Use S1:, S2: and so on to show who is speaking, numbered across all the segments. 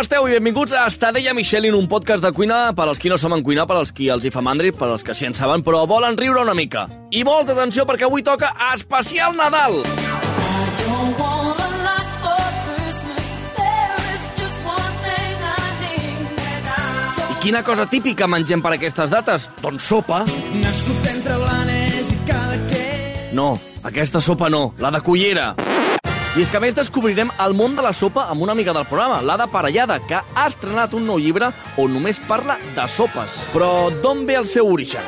S1: Esteu? I benvinguts a Estadella Michelin, un podcast de cuina per als qui no saben cuinar, per als qui els hi fa mandri, per als que sí en saben, però volen riure una mica. I molta atenció perquè avui toca especial Nadal!
S2: I
S1: quina cosa típica mengem per aquestes dates? Doncs sopa.
S3: Nascut entre Blanes i Cadaqués.
S1: No, aquesta sopa no, la de cullera. I és que més descobrirem el món de la sopa amb una amiga del programa, l'Ada Parellada, que ha estrenat un nou llibre on només parla de sopes. Però d'on ve el seu origen?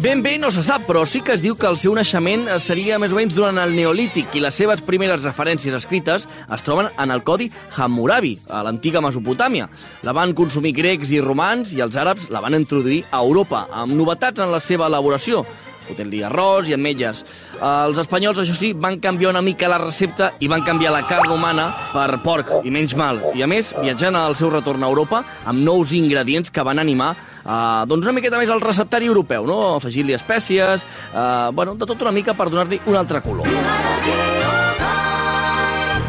S1: Ben bé no se sap, però sí que es diu que el seu naixement seria més o menys durant el Neolític i les seves primeres referències escrites es troben en el codi Hammurabi, a l'antiga Mesopotàmia. La van consumir grecs i romans i els àrabs la van introduir a Europa, amb novetats en la seva elaboració fotent-li arròs i ametlles. Els espanyols, això sí, van canviar una mica la recepta i van canviar la carn humana per porc i menys mal. I a més, viatjant al seu retorn a Europa amb nous ingredients que van animar Uh, doncs una miqueta més al receptari europeu, no? Afegir-li espècies, uh, bueno, de tot una mica per donar-li un altre color.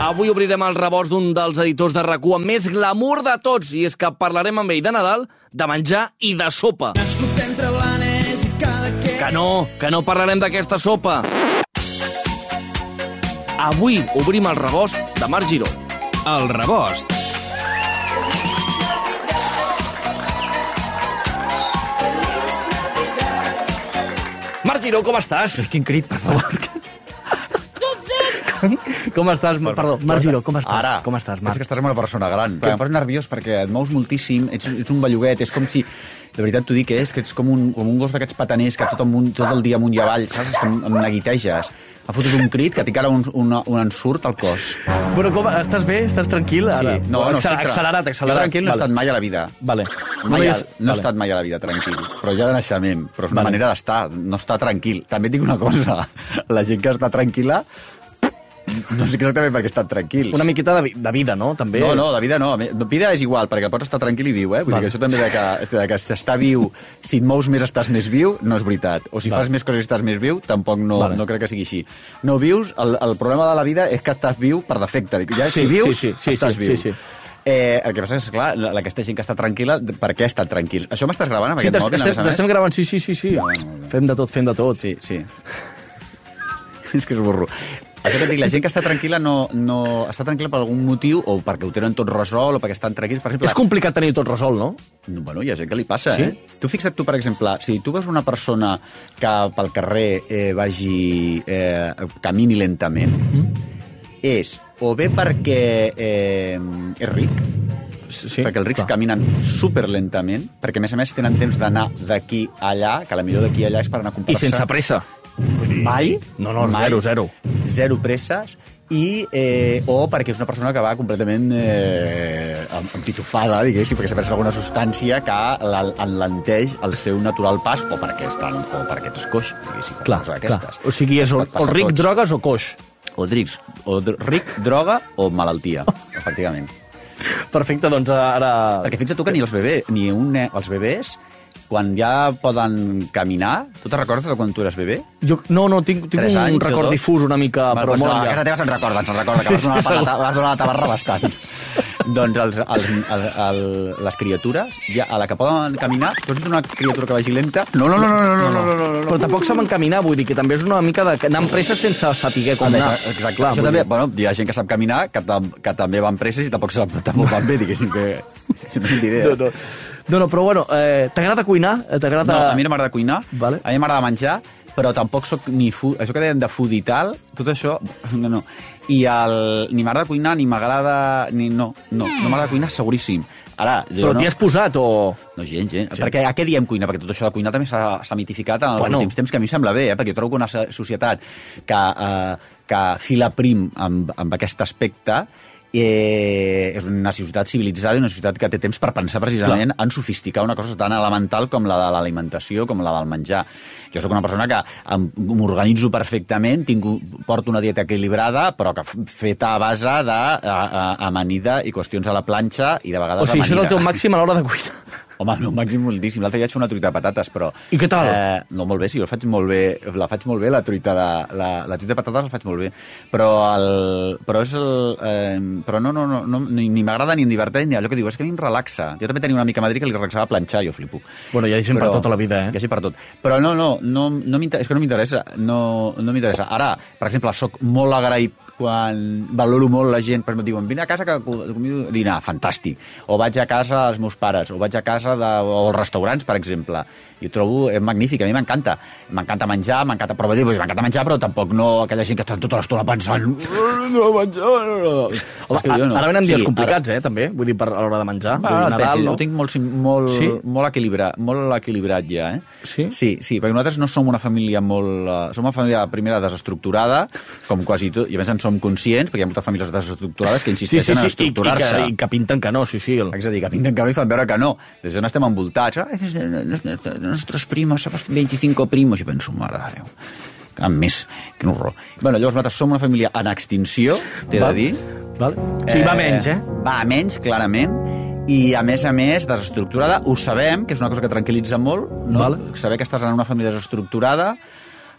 S1: Avui obrirem el rebost d'un dels editors de rac amb més glamour de tots, i és que parlarem amb ell de Nadal, de menjar i de sopa.
S3: Nascut entre Blanes i Cadaqués.
S1: Que no, que no parlarem d'aquesta sopa. Avui obrim el rebost de Marc Giró.
S4: El rebost.
S1: Marc Giró, com estàs?
S5: Quin crit, per favor.
S1: Com estàs? Perdó, Marc Giró, com estàs?
S5: Ara.
S1: Com estàs, Marc?
S5: que estàs amb una persona gran. Que em poso nerviós perquè et mous moltíssim, ets, ets un belluguet, és com si... De veritat t'ho dic, eh? és que ets com un, com un gos d'aquests pataners que tot, amunt, tot el dia amunt i avall, saps? És que em, em neguiteges. Ha fotut un crit que tinc ara un, un, un ensurt al cos.
S1: Però com, estàs bé? Estàs tranquil? Ara?
S5: Sí, no, no,
S1: Accel-
S5: estic tra-
S1: accelerat,
S5: Jo
S1: accelerat.
S5: tranquil no he
S1: Vale.
S5: estat mai a la vida.
S1: Vale.
S5: Mai,
S1: és-
S5: no he
S1: vale.
S5: estat mai a la vida tranquil, però ja de naixement. Però és una
S1: Vale.
S5: manera d'estar, no estar tranquil. També et dic una cosa, la gent que està tranquil·la, no sé exactament per què estan tranquils.
S1: Una miqueta de, vi- de vida, no? També.
S5: No, no, de vida no. Vida és igual, perquè pots estar tranquil i viu, eh? Vull
S1: Val.
S5: dir que això també de que, de que estar viu, si et mous més estàs més viu, no és veritat. O si
S1: Val.
S5: fas més coses i estàs més viu, tampoc no,
S1: Vale.
S5: no crec que sigui així. No vius, el, el problema de la vida és que estàs viu per defecte. Ja,
S1: Sí,
S5: si vius,
S1: sí, sí, sí,
S5: estàs
S1: sí,
S5: viu.
S1: sí, sí.
S5: Eh, el que passa és, clar, la, aquesta gent que està tranquil·la, per què estat tranquil? Això m'estàs gravant amb
S1: Sí,
S5: aquest mòbil, més?
S1: t'estem gravant, sí, sí, sí, sí.
S5: Bueno.
S1: Fem de tot, fem de tot.
S5: Sí, sí. és que és burro. Això que dic, la gent que està tranquil·la no, no està tranquil·la per algun motiu, o perquè ho tenen tot resolt, o perquè estan tranquils. Per exemple,
S1: És complicat tenir tot resolt, no?
S5: No, Bueno, hi ha gent que li passa,
S1: Sí?
S5: eh? Tu fixa't tu, per exemple, si tu veus una persona que pel carrer eh, vagi... Eh, camini lentament, és o bé perquè eh, és ric,
S1: Sí,
S5: perquè els rics
S1: clar.
S5: caminen super lentament, perquè a més a més tenen temps d'anar d'aquí a allà, que la millor d'aquí a allà és per anar a
S1: I
S5: comprar-se...
S1: sense pressa.
S5: Mai?
S1: No, no,
S5: mai.
S1: zero, zero.
S5: Zero presses i, eh, o perquè és una persona que va completament eh, em- empitufada, diguéssim, perquè s'ha pres alguna substància que enlenteix el seu natural pas, o perquè, estan, o perquè ets coix, diguéssim,
S1: Clar,
S5: cosa
S1: clar. O sigui, és o, o ric,
S5: tots.
S1: drogues o coix.
S5: O, drics, o dr ric, droga o malaltia, efectivament.
S1: Perfecte, doncs ara...
S5: Perquè fixa't tu que ni els bebès, ni un, els bebès, quan ja poden caminar... Tu te'n recordes de quan tu eres bebè?
S1: Jo, no, no, tinc, tinc
S5: Tres
S1: un
S5: anys
S1: record difús una mica,
S5: Val,
S1: però
S5: doncs
S1: molt
S5: no, a casa teva se'n recorda, se'n recorda, que vas donar,
S1: Sí,
S5: la,
S1: segur.
S5: vas donar la tabarra bastant. doncs els, els, el, el, les criatures, ja, a la que poden caminar, tu vist una criatura que vagi lenta? No, no, no, no, no, no, no, no, no, no.
S1: Però tampoc saben caminar, vull dir que també és una mica de anar amb pressa sense saber com anar.
S5: exacte.
S1: Clar,
S5: Això també,
S1: dir-
S5: bueno, hi ha gent que sap caminar, que, tam, que també van presses i tampoc, sap, tampoc van bé, diguéssim que... Si no.
S1: No, no. no, però bueno, eh, t'agrada cuinar? Eh, T'agrada...
S5: No, a mi no m'agrada cuinar,
S1: Vale.
S5: a mi m'agrada menjar, però tampoc sóc ni food, això que deien de food i tal, tot això, no, no. I el, ni m'agrada cuinar, ni m'agrada... Ni, no, no, no m'agrada cuinar seguríssim. Ara, jo
S1: Però
S5: no...
S1: t'hi has posat o...
S5: No, gens, gens. Sí. Perquè a què diem cuina? Perquè tot això de cuinar també s'ha mitificat en els
S1: Bueno.
S5: últims temps, que a mi em sembla bé, eh? perquè jo trobo que una so- societat que, eh, que fila prim amb, amb aquest aspecte eh, és una societat civilitzada i una societat que té temps per pensar precisament Clar. en sofisticar una cosa tan elemental com la de l'alimentació, com la del menjar. Jo sóc una persona que m'organitzo perfectament, tinc, porto una dieta equilibrada, però que feta a base d'amanida i qüestions a la planxa i de vegades
S1: O sigui, això és el
S5: amanida.
S1: teu màxim a l'hora de cuinar.
S5: Home, el meu màxim moltíssim. L'altre dia vaig fer una truita de patates, però...
S1: I què tal?
S5: Eh, no, molt bé, sí, jo faig molt bé, la faig molt bé, la truita de, la, la truita de patates la faig molt bé. Però, el, però és el... Eh, però no, no, no, no ni, ni m'agrada ni em diverteix ni allò que diu, és que a mi em relaxa. Jo també tenia una mica a Madrid que li relaxava planxar, jo flipo.
S1: Bueno, ja deixem per tota la vida, eh?
S5: Ja sí per tot. Però no, no, no, no és que no m'interessa. No, no m'interessa. Ara, per exemple, sóc molt agraït quan valoro molt la gent, per exemple, diuen, vine a casa que convido a dinar, fantàstic. O vaig a casa dels meus pares, o vaig a casa de, o als restaurants, per exemple. I ho trobo eh, magnífic, a mi m'encanta. M'encanta menjar, m'encanta, però dir, m'encanta menjar, però tampoc no aquella gent que està tota l'estona pensant no menjar, no, no.
S1: Home,
S5: que jo no?
S1: ara venen dies
S5: Sí,
S1: complicats, eh, també? Vull dir, per a l'hora de menjar.
S5: Ara,
S1: Vull dir,
S5: ara et pensis,
S1: no?
S5: ho tinc molt, molt,
S1: Sí?
S5: molt, equilibrat, molt equilibrat ja, eh?
S1: Sí?
S5: Sí, sí, perquè nosaltres no som una família molt... Uh, som una família, primera, desestructurada, com quasi tot, i a més en som conscients, perquè hi ha moltes famílies desestructurades que
S1: Sí, sí,
S5: insisteixen
S1: sí,
S5: en
S1: i, i,
S5: estructurar-se.
S1: que, i que pinten que no, sí, sí. El...
S5: És a dir, que pinten que no i fan veure que no. Des d'on estem envoltats. Ah, nostres primos, somos 25 primos. I penso, mare de Déu, amb més, que horror. Bueno, llavors nosaltres som una família en extinció, t'he de dir.
S1: Val? Sí, va menys, eh?
S5: Va a menys, clarament, i a més a més, desestructurada, ho sabem, que és una cosa que tranquil·litza molt, no?
S1: Val.
S5: saber que estàs en una família desestructurada,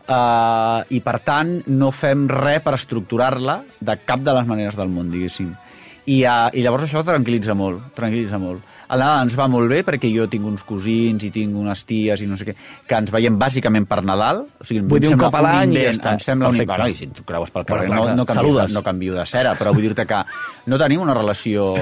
S5: uh, i per tant no fem res per estructurar-la de cap de les maneres del món, diguéssim. I, uh, I llavors això tranquil·litza molt, tranquil·litza molt. El Nadal ens va molt bé perquè jo tinc uns cosins i tinc unes ties i no sé què, que ens veiem bàsicament per Nadal. O sigui,
S1: Vull dir, un cop a l'any i ja està.
S5: Em sembla un. Bueno, i si tu creues pel carrer, no, no, canvies,
S1: Saludes.
S5: de, no canvio de cera, però vull dir-te que no tenim una relació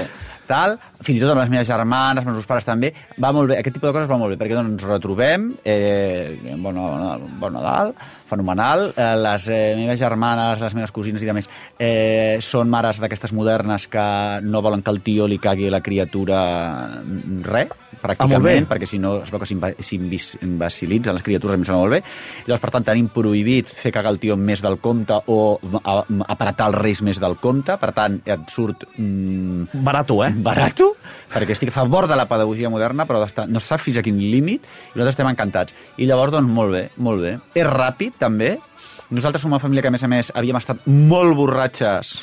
S5: tal, fins i tot amb les meves germanes, amb els meus pares també, va molt bé, aquest tipus de coses va molt bé, perquè doncs, ens retrobem, eh, bon, bon, bon Nadal, fenomenal, eh, les eh, meves germanes, les meves cosines i demés, eh, són mares d'aquestes modernes que no volen que el tio li cagui a la criatura res,
S1: Ah, molt bé.
S5: pràcticament, perquè si no es veu que s'inva- s'imbecilitzen les criatures, a mi em sembla molt bé. Llavors, per tant, tenim prohibit fer cagar el tio més del compte o a- a- apretar els reis més del compte, per tant, et surt mm,
S1: Barato, eh?
S5: barato, perquè estic a favor de la pedagogia moderna, però no saps fins a quin límit, i nosaltres estem encantats. I llavors, doncs, molt bé, molt bé. És ràpid, també. Nosaltres som una família que, a més a més, havíem estat molt borratxes.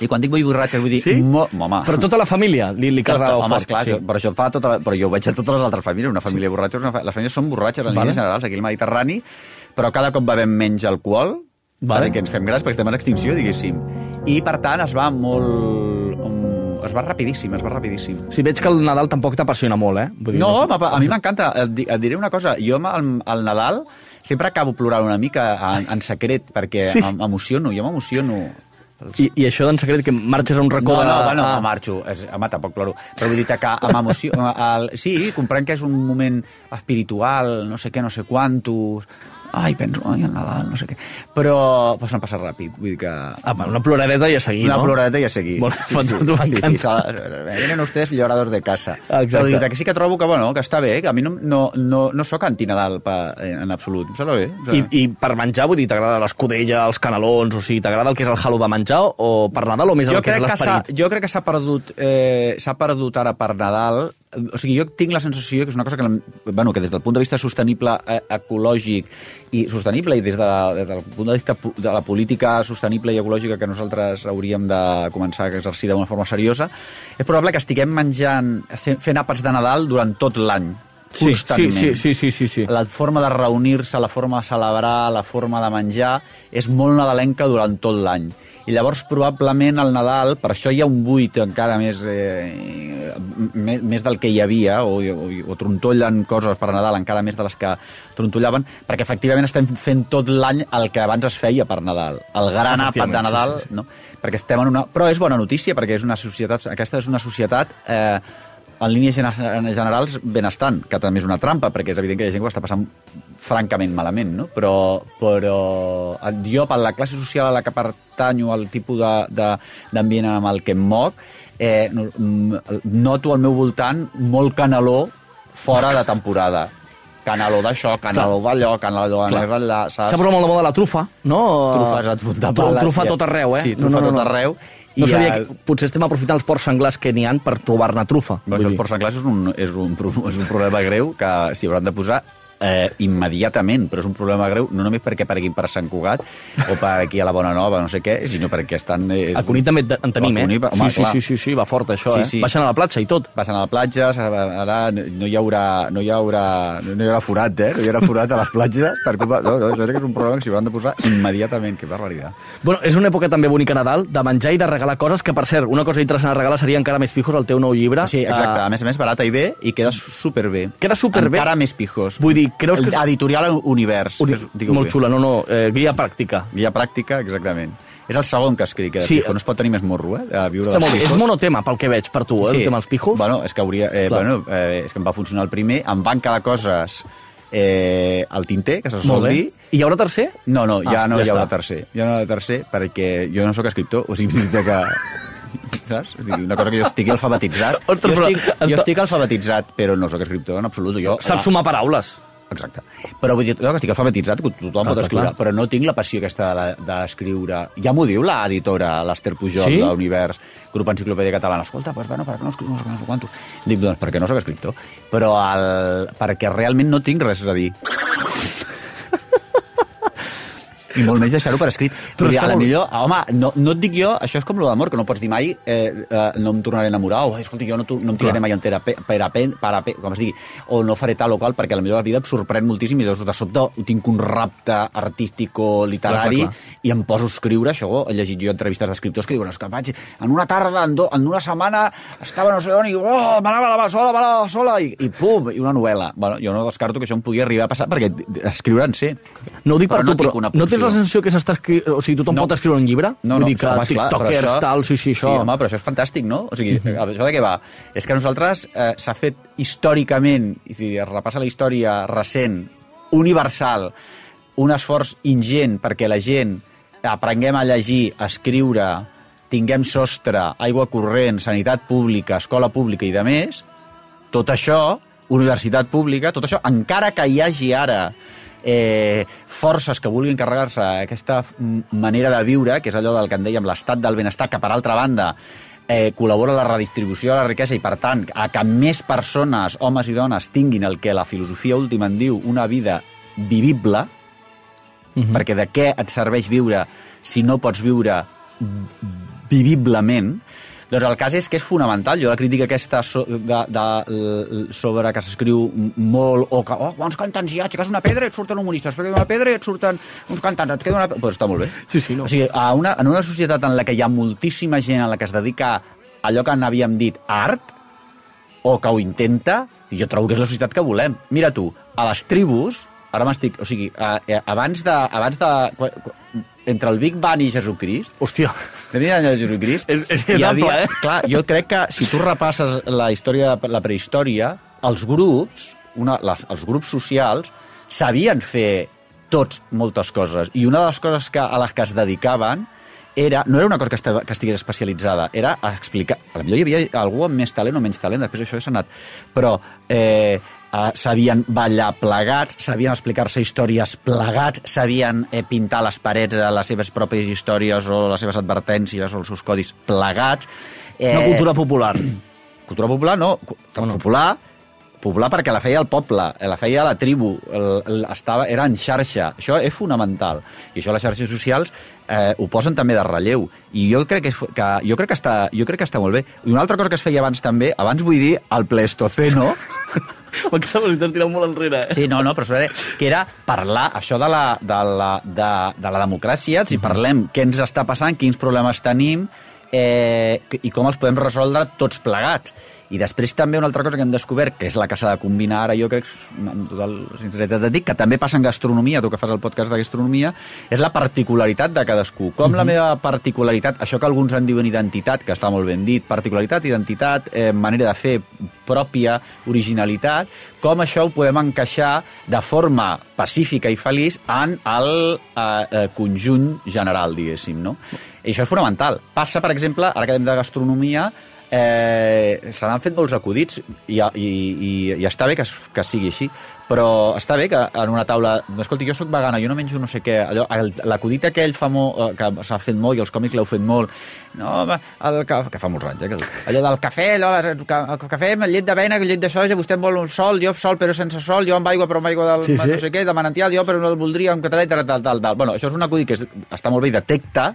S5: I quan dic vull borratxes, vull dir...
S1: Sí?
S5: Molt, home,
S1: Però tota la família li, li
S5: Tota, home,
S1: fort.
S5: esclar,
S1: sí.
S5: però, això fa tota la, però jo ho veig a totes les altres famílies. Una família sí. borratxa, una, fa- les famílies són borratxes en
S1: Vale.
S5: línies generals, aquí al Mediterrani, però cada cop bevem menys alcohol,
S1: Vale.
S5: perquè ens fem grans, perquè estem en extinció, diguéssim. I, per tant, es va molt... um, Es va rapidíssim, es va rapidíssim.
S1: Sí, veig que el Nadal tampoc t'apassiona molt, eh? Vull dir,
S5: No, home, a mi m'encanta. Et, di- et diré una cosa. Jo al Nadal sempre acabo plorant una mica en, en secret, perquè
S1: Sí.
S5: m'emociono, jo m'emociono.
S1: I, I això d'en secret, que marxes a un racó
S5: No,
S1: de...
S5: no, bueno,
S1: Ah.
S5: ah. marxo. És, home, tampoc ploro. Però vull dir que amb emoció... El, sí, comprenc que és un moment espiritual, no sé què, no sé quantos... Ai, penso, ai, el Nadal, no sé què. Però pues, no passa ràpid. Vull dir que...
S1: Ah, va, una ploradeta i a seguir,
S5: Una
S1: no?
S5: ploradeta i a seguir.
S1: Molt,
S5: sí, sí, sí, sí, s'ha- Vienen ustedes lloradors de casa.
S1: Exacte.
S5: Però que sí que trobo que, bueno, que està bé, que a mi no, no, no, no sóc anti-Nadal pa- en absolut. Em sembla bé.
S1: I, I per menjar, vull dir, t'agrada l'escudella, els canelons, o sigui, t'agrada el que és el halo de menjar o per Nadal o més
S5: jo
S1: el que és l'esperit?
S5: jo crec que s'ha perdut eh, s'ha perdut ara per Nadal o sigui, jo tinc la sensació que és una cosa que, bueno, que des del punt de vista sostenible eh, ecològic i sostenible i des, de, des del punt de vista de la política sostenible i ecològica que nosaltres hauríem de començar a exercir d'una forma seriosa, és probable que estiguem menjant, fent àpats de Nadal durant tot l'any,
S1: Sí,
S5: constantment.
S1: sí, sí, sí, sí, sí.
S5: La forma de reunir-se, la forma de celebrar, la forma de menjar, és molt nadalenca durant tot l'any. I llavors, probablement, al Nadal, per això hi ha un buit encara més, eh, més, més del que hi havia, o, o, o trontollen coses per Nadal encara més de les que trontollaven, perquè efectivament estem fent tot l'any el que abans es feia per Nadal. El gran àpat de Nadal,
S1: sí, sí,
S5: no? perquè estem en una... Però és bona notícia, perquè és una societat, aquesta és una societat eh, en línies gene- generals benestant, que també és una trampa, perquè és evident que hi ha gent que ho està passant francament malament, no? Però, però jo, per la classe social a la que pertanyo, al tipus de- de- d'ambient amb el que em moc, eh, no- mm, noto al meu voltant molt canaló fora de temporada. Canaló d'això, canaló d'allò, canaló d'allà, saps?
S1: S'ha posat molt de moda la trufa, no?
S5: Trufes a punta
S1: Tru-
S5: pala.
S1: Trufa tot arreu, eh?
S5: Sí, trufa a tot arreu.
S1: No
S5: I
S1: sabia
S5: el-
S1: que potser estem aprofitant els porcs senglars que n'hi han per trobar-ne trufa.
S5: Però
S1: Vull
S5: això els porcs senglars és un, és, un, és un problema greu que s'hi hauran de posar eh, immediatament, però és un problema greu no només perquè apareguin per Sant Cugat o per aquí a la Bona Nova, no sé què, sinó perquè estan... Eh,
S1: A Cunit també en tenim, eh?
S5: Cunit, home,
S1: sí, sí,
S5: clar.
S1: sí, sí, sí, va fort això,
S5: Sí,
S1: eh?
S5: sí.
S1: Baixen a la platja i tot.
S5: passen a la platja, ara no hi haurà, no hi haurà, no hi haurà forat, eh? No hi haurà forat a les platges per culpa... No, no, jo crec que és un problema que s'hi hauran de posar immediatament, que barbaritat.
S1: Bueno, és una època també bonica Nadal, de menjar i de regalar coses, que per cert, una cosa interessant a regalar seria encara més pijos el teu nou llibre.
S5: Sí, exacte,
S1: Eh,
S5: a més a més, barata i bé, i queda superbé.
S1: Queda superbé?
S5: Encara més pijos.
S1: Vull dir, creus que... és-
S5: Editorial Univers. És- digue-ho
S1: Molt
S5: bé.
S1: xula, no, no, eh, guia pràctica.
S5: Guia pràctica, exactament. És el segon que escric, eh,
S1: Sí.
S5: pijo. No es pot tenir més morro, eh? De viure
S1: Està molt bé. És monotema, pel que veig, per tu, eh, el tema dels pijos.
S5: Bueno, és que hauria... Eh,
S1: Clar.
S5: bueno, eh, és que em va funcionar el primer, em van quedar coses eh, al tinter, que se sol dir,
S1: I hi haurà tercer?
S5: no, no, ja
S1: Ah,
S5: no
S1: ja
S5: hi haurà
S1: està.
S5: tercer. Ja no hi haurà tercer perquè jo no sóc escriptor, o sigui, que... Saps? Una cosa que jo estigui alfabetitzat.
S1: Ostres,
S5: jo, estic, jo estic alfabetitzat, però no sóc escriptor en absolut. Jo,
S1: Saps sumar paraules.
S5: Exacte. Però vull dir, jo que estic alfabetitzat, que tothom
S1: Clar,
S5: pot escriure,
S1: clar.
S5: però no tinc la passió aquesta de- d'escriure... Ja m'ho diu l'editora, l'Ester Pujol,
S1: Sí?
S5: de l'Univers, grup Enciclopèdia Catalana. Escolta, doncs, bueno, per què no escrius no sé no sé? Dic, doncs, perquè no sóc escriptor. Però el... perquè realment no tinc res a dir. I molt menys deixar-ho per escrit.
S1: Però
S5: dir, a la
S1: molt
S5: millor, home, no, no et dic jo, això és com lo d'amor, que no pots dir mai eh, eh, no em tornaré a enamorar, o escolta, jo no, tu- no em tiraré
S1: Clar.
S5: mai entera per, per, per, per, per, com es digui, o no faré tal o qual, perquè a la meva vida em sorprèn moltíssim i llavors de sobte tinc un rapte artístic o literari
S1: Clar, clar, clar.
S5: i em poso a escriure això. He llegit jo entrevistes d'escriptors que diuen és que vaig, en una tarda, en, do, en una setmana, estava no sé on i oh, m'anava la sola, la sola, i, i pum, i una novel·la. Bueno, jo no descarto que això em podia arribar a passar, perquè escriure en sé.
S1: No ho dic per
S5: Però no
S1: tu, però no tens
S5: pulsió.
S1: la sensació que s'està escri... O sigui, tothom
S5: No.
S1: pot escriure un llibre?
S5: No,
S1: Vull
S5: no,
S1: dir que
S5: home,
S1: tiktokers,
S5: això-
S1: tal, sí, sí, això...
S5: Sí, home, però això és fantàstic, no? O sigui, això de què va? És que nosaltres eh, s'ha fet històricament, i si es repassa la història recent, universal, un esforç ingent perquè la gent aprenguem a llegir, a escriure, tinguem sostre, aigua corrent, sanitat pública, escola pública i de més, tot això, universitat pública, tot això, encara que hi hagi ara eh, forces que vulguin carregar-se aquesta manera de viure, que és allò del que en dèiem l'estat del benestar, que per altra banda eh, col·labora la redistribució de la riquesa i, per tant, a que més persones, homes i dones, tinguin el que la filosofia última en diu una vida vivible,
S1: Mhm.
S5: perquè de què et serveix viure si no pots viure viviblement, doncs el cas és que és fonamental. Jo la crítica aquesta so, de, de, sobre que s'escriu molt, o que, oh, quants cantants hi ha, aixeques una pedra i et surten humoristes, perquè una pedra i et surten uns cantants, et queda una... Pues està molt bé.
S1: Sí, sí, no.
S5: O sigui, a una, en una societat en la que hi ha moltíssima gent en la que es dedica a allò que n'havíem dit art, o que ho intenta, jo trobo que és la societat que volem. Mira tu, a les tribus, ara m'estic... O sigui, a, a, abans de... Abans de entre el Big Bang i Jesucrist,
S1: Hòstia,
S5: de mira de Jesucrist,
S1: És- és
S5: hi
S1: ample, eh?
S5: Clar, jo crec que si tu repasses la història, la prehistòria, els grups, una, les, els grups socials, sabien fer tots moltes coses. I una de les coses que, a les que es dedicaven era, no era una cosa que, estava, que estigués especialitzada, era explicar... A millor hi havia algú amb més talent o menys talent, després això s'ha anat... Però eh, eh, sabien ballar plegats, sabien explicar-se històries plegats, sabien eh, pintar les parets eh, les seves pròpies històries o les seves advertències o els seus codis plegats. Eh,
S1: una cultura popular.
S5: Cultura popular, no.
S1: Bueno.
S5: Popular, popular perquè la feia el poble, eh, la feia la tribu, el, el, estava, era en xarxa. Això és fonamental. I això les xarxes socials eh, ho posen també de relleu. I jo crec que, que, jo, crec que està, jo crec que està molt bé. I una altra cosa que es feia abans també, abans vull dir el Pleistoceno,
S1: Aquesta velocitat tira molt enrere, eh?
S5: Sí, no, no, però sobre, que era parlar això de la, de la, de, de la democràcia, si parlem què ens està passant, quins problemes tenim eh, i com els podem resoldre tots plegats. I després també una altra cosa que hem descobert, que és la que s'ha de combinar ara, jo crec, amb total sinceritat et dic, que també passa en gastronomia, tu que fas el podcast de gastronomia, és la particularitat de cadascú. Com la meva particularitat, això que alguns en diuen identitat, que està molt ben dit, particularitat, identitat, eh, manera de fer pròpia, originalitat, com això ho podem encaixar de forma pacífica i feliç en el eh, eh, conjunt general, diguéssim, no? I això és fonamental. Passa, per exemple, ara que de gastronomia, Eh, se n'han fet molts acudits i, i, i, i està bé que, es, que sigui així, però està bé que en una taula... Escolti, jo sóc vegana, jo no menjo no sé què. Allò, L'acudit aquell famós, eh, que s'ha fet molt i els còmics l'heu fet molt, no, el, que, que fa molts anys, eh, allò del cafè, allò, el, ca- el cafè amb llet d'avena, llet de soja, vostè vol un sol, jo sol però sense sol, jo amb aigua però amb aigua del
S6: Sí, sí.
S5: no sé què, de manantial, jo però no el voldria amb català, tal, tal, tal, tal. Bueno, això és un acudit que és, està molt bé i detecta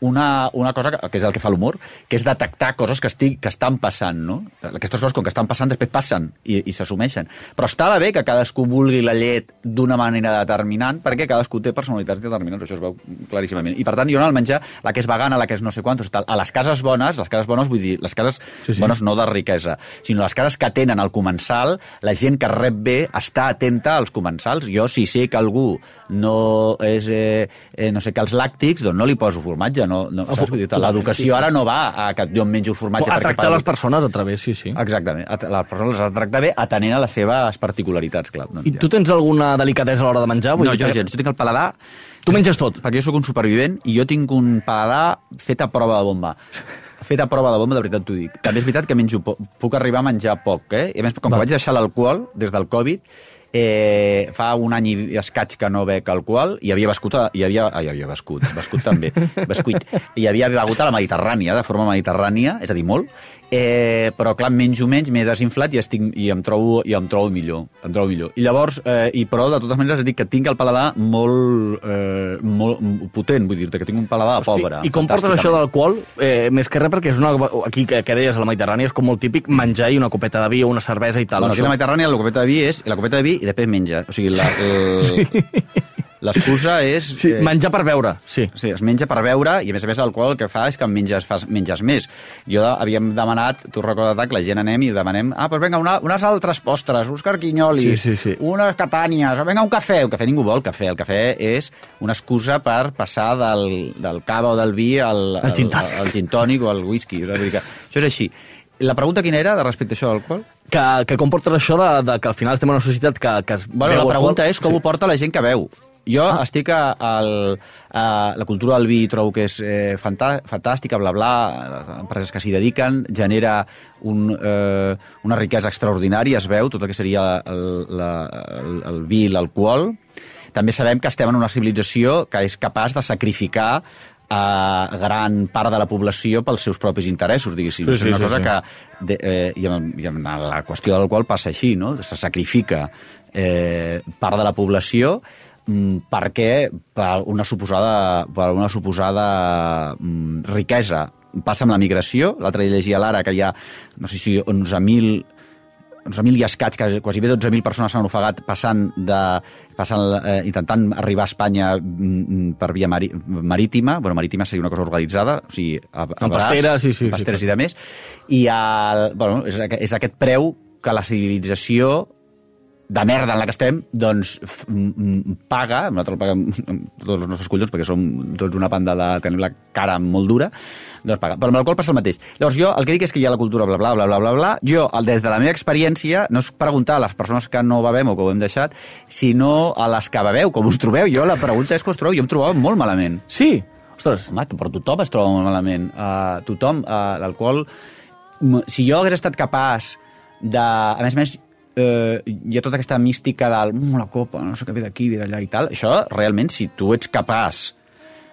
S5: una, una cosa que, que és el que fa l'humor, que és detectar coses que, estic, que estan passant, no? Aquestes coses, com que estan passant, després passen i, i s'assumeixen. Però estava bé que cadascú vulgui la llet d'una manera determinant, perquè cadascú té personalitats determinants, això es veu claríssimament. I per tant, jo en el menjar, la que és vegana, la que és no sé quantos, tal, a les cases bones, les cases bones vull dir, les cases
S6: Sí, sí.
S5: bones no de riquesa, sinó les cases que tenen el comensal, la gent que rep bé està atenta als comensals. Jo, si sé que algú no és, eh, eh, no sé què, els làctics, doncs no li poso formatge. No, no, dir, L'educació ara no va a que jo em menjo formatge
S6: a
S5: perquè
S6: tractar les persones a través, sí, sí.
S5: Exactament. A- Les persones les ha de tractar bé atenent a les seves particularitats, clar. Doncs
S6: I tu tens alguna delicadesa a l'hora de menjar? Vull
S5: No,
S6: dir
S5: jo
S6: que-.
S5: Jo tinc el paladar...
S6: Tu menges tot?
S5: Perquè jo sóc un supervivent i jo tinc un paladar fet a prova de bomba. Fet a prova de bomba, de veritat t'ho dic. També és veritat que menjo poc. Puc arribar a menjar poc, eh? I a més, com que
S6: Va.
S5: vaig deixar l'alcohol des del Covid, eh, fa un any i escaig que no bec alcohol i havia bescut, a, hi havia, ai, havia bescut, bescut també, bescuit, i havia begut a la Mediterrània, de forma mediterrània, és a dir, molt, eh, però clar, menjo menys, m'he desinflat i, estic, i, em trobo, i em trobo millor, em trobo millor. I llavors, eh, i però de totes maneres dic que tinc el paladar molt, eh, molt potent, vull dir-te que tinc un paladar pobre.
S6: I com portes això de l'alcohol? Eh, més que res perquè és una... Aquí, que, que deies, a la Mediterrània és com molt típic menjar i una copeta de vi o una cervesa i tal.
S5: Bueno, aquí a la Mediterrània la copeta de vi és la copeta de vi i després menja. O sigui, la, el- l'excusa és...
S6: Sí, menjar per beure, sí.
S5: Sí, es menja per beure i a més a més l'alcohol el que fa és que en menges, fas, menges més. Jo havíem demanat, tu recordes que la gent anem i demanem, ah, doncs vinga, una, unes altres postres, uns carquinyolis,
S6: Sí, sí, sí.
S5: unes catànies, vinga, un cafè. Un cafè ningú vol cafè. El cafè és una excusa per passar del, del cava o del vi al,
S6: gin tònic.
S5: al, al gin tònic o al whisky. Vull dir que això és així. La pregunta quina era de respecte a això de l'alcohol?
S6: Que, que com portes això de, de que al final estem en una societat que, que es
S5: Bueno, la pregunta
S6: alcohol?
S5: és com ho porta la gent que veu. Jo ah. estic a, al, a la cultura del vi, trobo que és eh, fantà, fantàstica, bla, bla, empreses que s'hi dediquen, genera un, eh, una riquesa extraordinària, es veu, tot el que seria el, la, el, el vi i l'alcohol. També sabem que estem en una civilització que és capaç de sacrificar a gran part de la població pels seus propis interessos, diguéssim.
S6: Sí,
S5: és
S6: sí,
S5: una
S6: sí,
S5: cosa
S6: sí.
S5: que de, eh, i, amb, i amb la qüestió del qual passa així, no? Se sacrifica eh, part de la població perquè per una suposada, per una suposada mm, riquesa passa amb la migració. L'altre dia llegia l'Ara que hi ha, no sé si 11.000 11.000 i escaig, quasi, quasi bé 12.000 persones s'han ofegat passant de, passant, eh, intentant arribar a Espanya mm, per via mari, marítima, bueno, marítima seria una cosa organitzada, o sigui, a, a
S6: Amb pasteres, sí, sí,
S5: amb
S6: sí,
S5: pasteres
S6: clar.
S5: i de més, i el, bueno, és, és aquest preu que la civilització de merda en la que estem, doncs paga, nosaltres paguem tots els nostres collons, perquè som tots una panda de la, tenim la cara molt dura, doncs paga. Però amb l'alcohol passa el mateix. Llavors jo el que dic és que hi ha la cultura bla bla bla bla bla bla. Jo, des de la meva experiència, no és preguntar a les persones que no bevem o que ho hem deixat, sinó a les que beveu, com us trobeu. Jo la pregunta és com us trobeu. Jo em trobava molt malament.
S6: Sí? Ostres,
S5: Home, que per tothom es troba molt malament. Uh, tothom, uh, l'alcohol... Si jo hagués estat capaç de... A més a més, eh, hi ha tota aquesta mística del mm, la copa, no sé què ve d'aquí, ve d'allà i tal. Això, realment, si tu ets capaç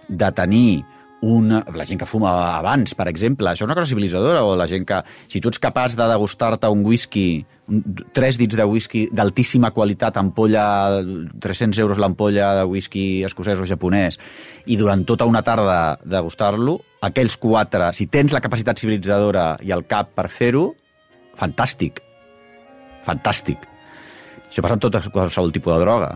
S5: de tenir una, la gent que fuma abans, per exemple, això és una cosa civilitzadora, o la gent que, si tu ets capaç de degustar-te un whisky, un, tres dits de whisky d'altíssima qualitat, ampolla, 300 euros l'ampolla de whisky escocès o japonès, i durant tota una tarda degustar-lo, aquells quatre, si tens la capacitat civilitzadora i el cap per fer-ho, fantàstic. Fantàstic. Això passa amb tot qualsevol tipus de droga.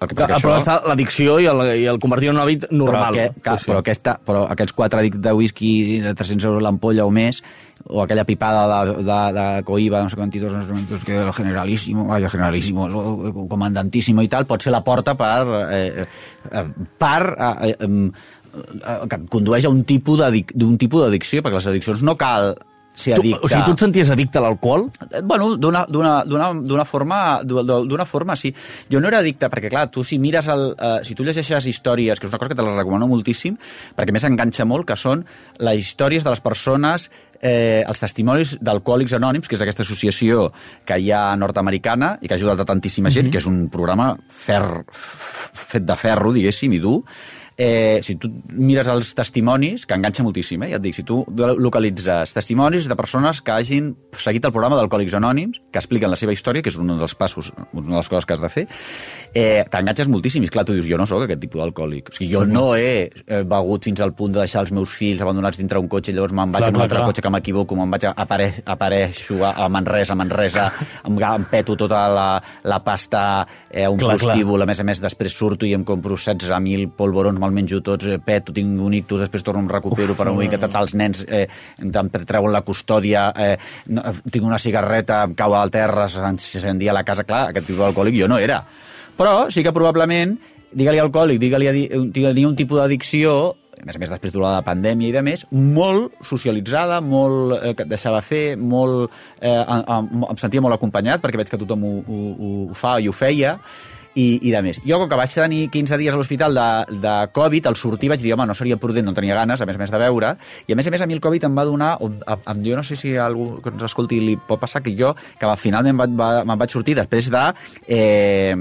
S5: El que
S6: que,
S5: passa que
S6: però
S5: això-
S6: està l'addicció i, el, i el convertir en un hàbit normal.
S5: però, que, que,
S6: Sí,
S5: però, aquesta, però aquests quatre dits de whisky de 300 euros l'ampolla o més, o aquella pipada de, de, de coïba, no sé quantitos instrumentos, que el generalísimo, vaya, generalísimo, el comandantísimo i tal, pot ser la porta per, eh, eh, per eh, eh, eh, que condueix a un tipus d'addicció, perquè les addiccions no cal ser
S6: Tu,
S5: addicte...
S6: o sigui, tu et senties addicte a l'alcohol?
S5: Eh, Bueno, d'una forma, d'u- d'una forma, sí. Jo no era addicte, perquè, clar, tu si mires el... Uh, si tu llegeixes històries, que és una cosa que te la recomano moltíssim, perquè més enganxa molt, que són les històries de les persones eh, els testimonis d'Alcohòlics Anònims, que és aquesta associació que hi ha nord-americana i que ha ajudat a tantíssima gent, que és un programa fer, fet de ferro, diguéssim, i dur, eh, si tu mires els testimonis, que enganxa moltíssim, eh? ja et dic, si tu localitzes testimonis de persones que hagin seguit el programa d'Alcohòlics Anònims, que expliquen la seva història, que és un dels passos, una de les coses que has de fer, eh, t'enganxes moltíssim. I esclar, tu dius, jo no sóc aquest tipus d'alcohòlic. O sigui, jo no he eh, begut fins al punt de deixar els meus fills abandonats dintre un cotxe i llavors me'n vaig
S6: Clar,
S5: amb un
S6: clar,
S5: altre
S6: clar.
S5: cotxe que m'equivoco, me'n vaig a apareix, apareixo a, a Manresa, a Manresa, em, em peto tota la, la pasta eh, a un
S6: Clar, clar.
S5: prostíbul, a més a més després surto i em compro 16.000 polvorons, me'l menjo tots, eh, peto, tinc un ictus, després torno, em recupero per una mica, tal, els nens eh, em treuen la custòdia, eh, no, tinc una cigarreta, em cau al terra, s'incendia la casa, clar, aquest tipus d'alcohòlic jo no era. Però sí que probablement, digue-li alcohòlic, digue-li tenia un tipus d'addicció, a més a més després de la pandèmia i de més, molt socialitzada, molt eh, que et deixava fer, molt, eh, em- em sentia molt acompanyat perquè veig que tothom ho, ho, ho fa i ho feia, i, i de més. Jo, com que vaig tenir 15 dies a l'hospital de, de Covid, al sortir vaig dir, home, no seria prudent, no tenia ganes, a més a més de veure, i a més a més a mi el Covid em va donar, o, a, a, jo no sé si a algú que ens escolti li pot passar, que jo, que al final me'n vaig, va, me'n vaig sortir després de... Eh,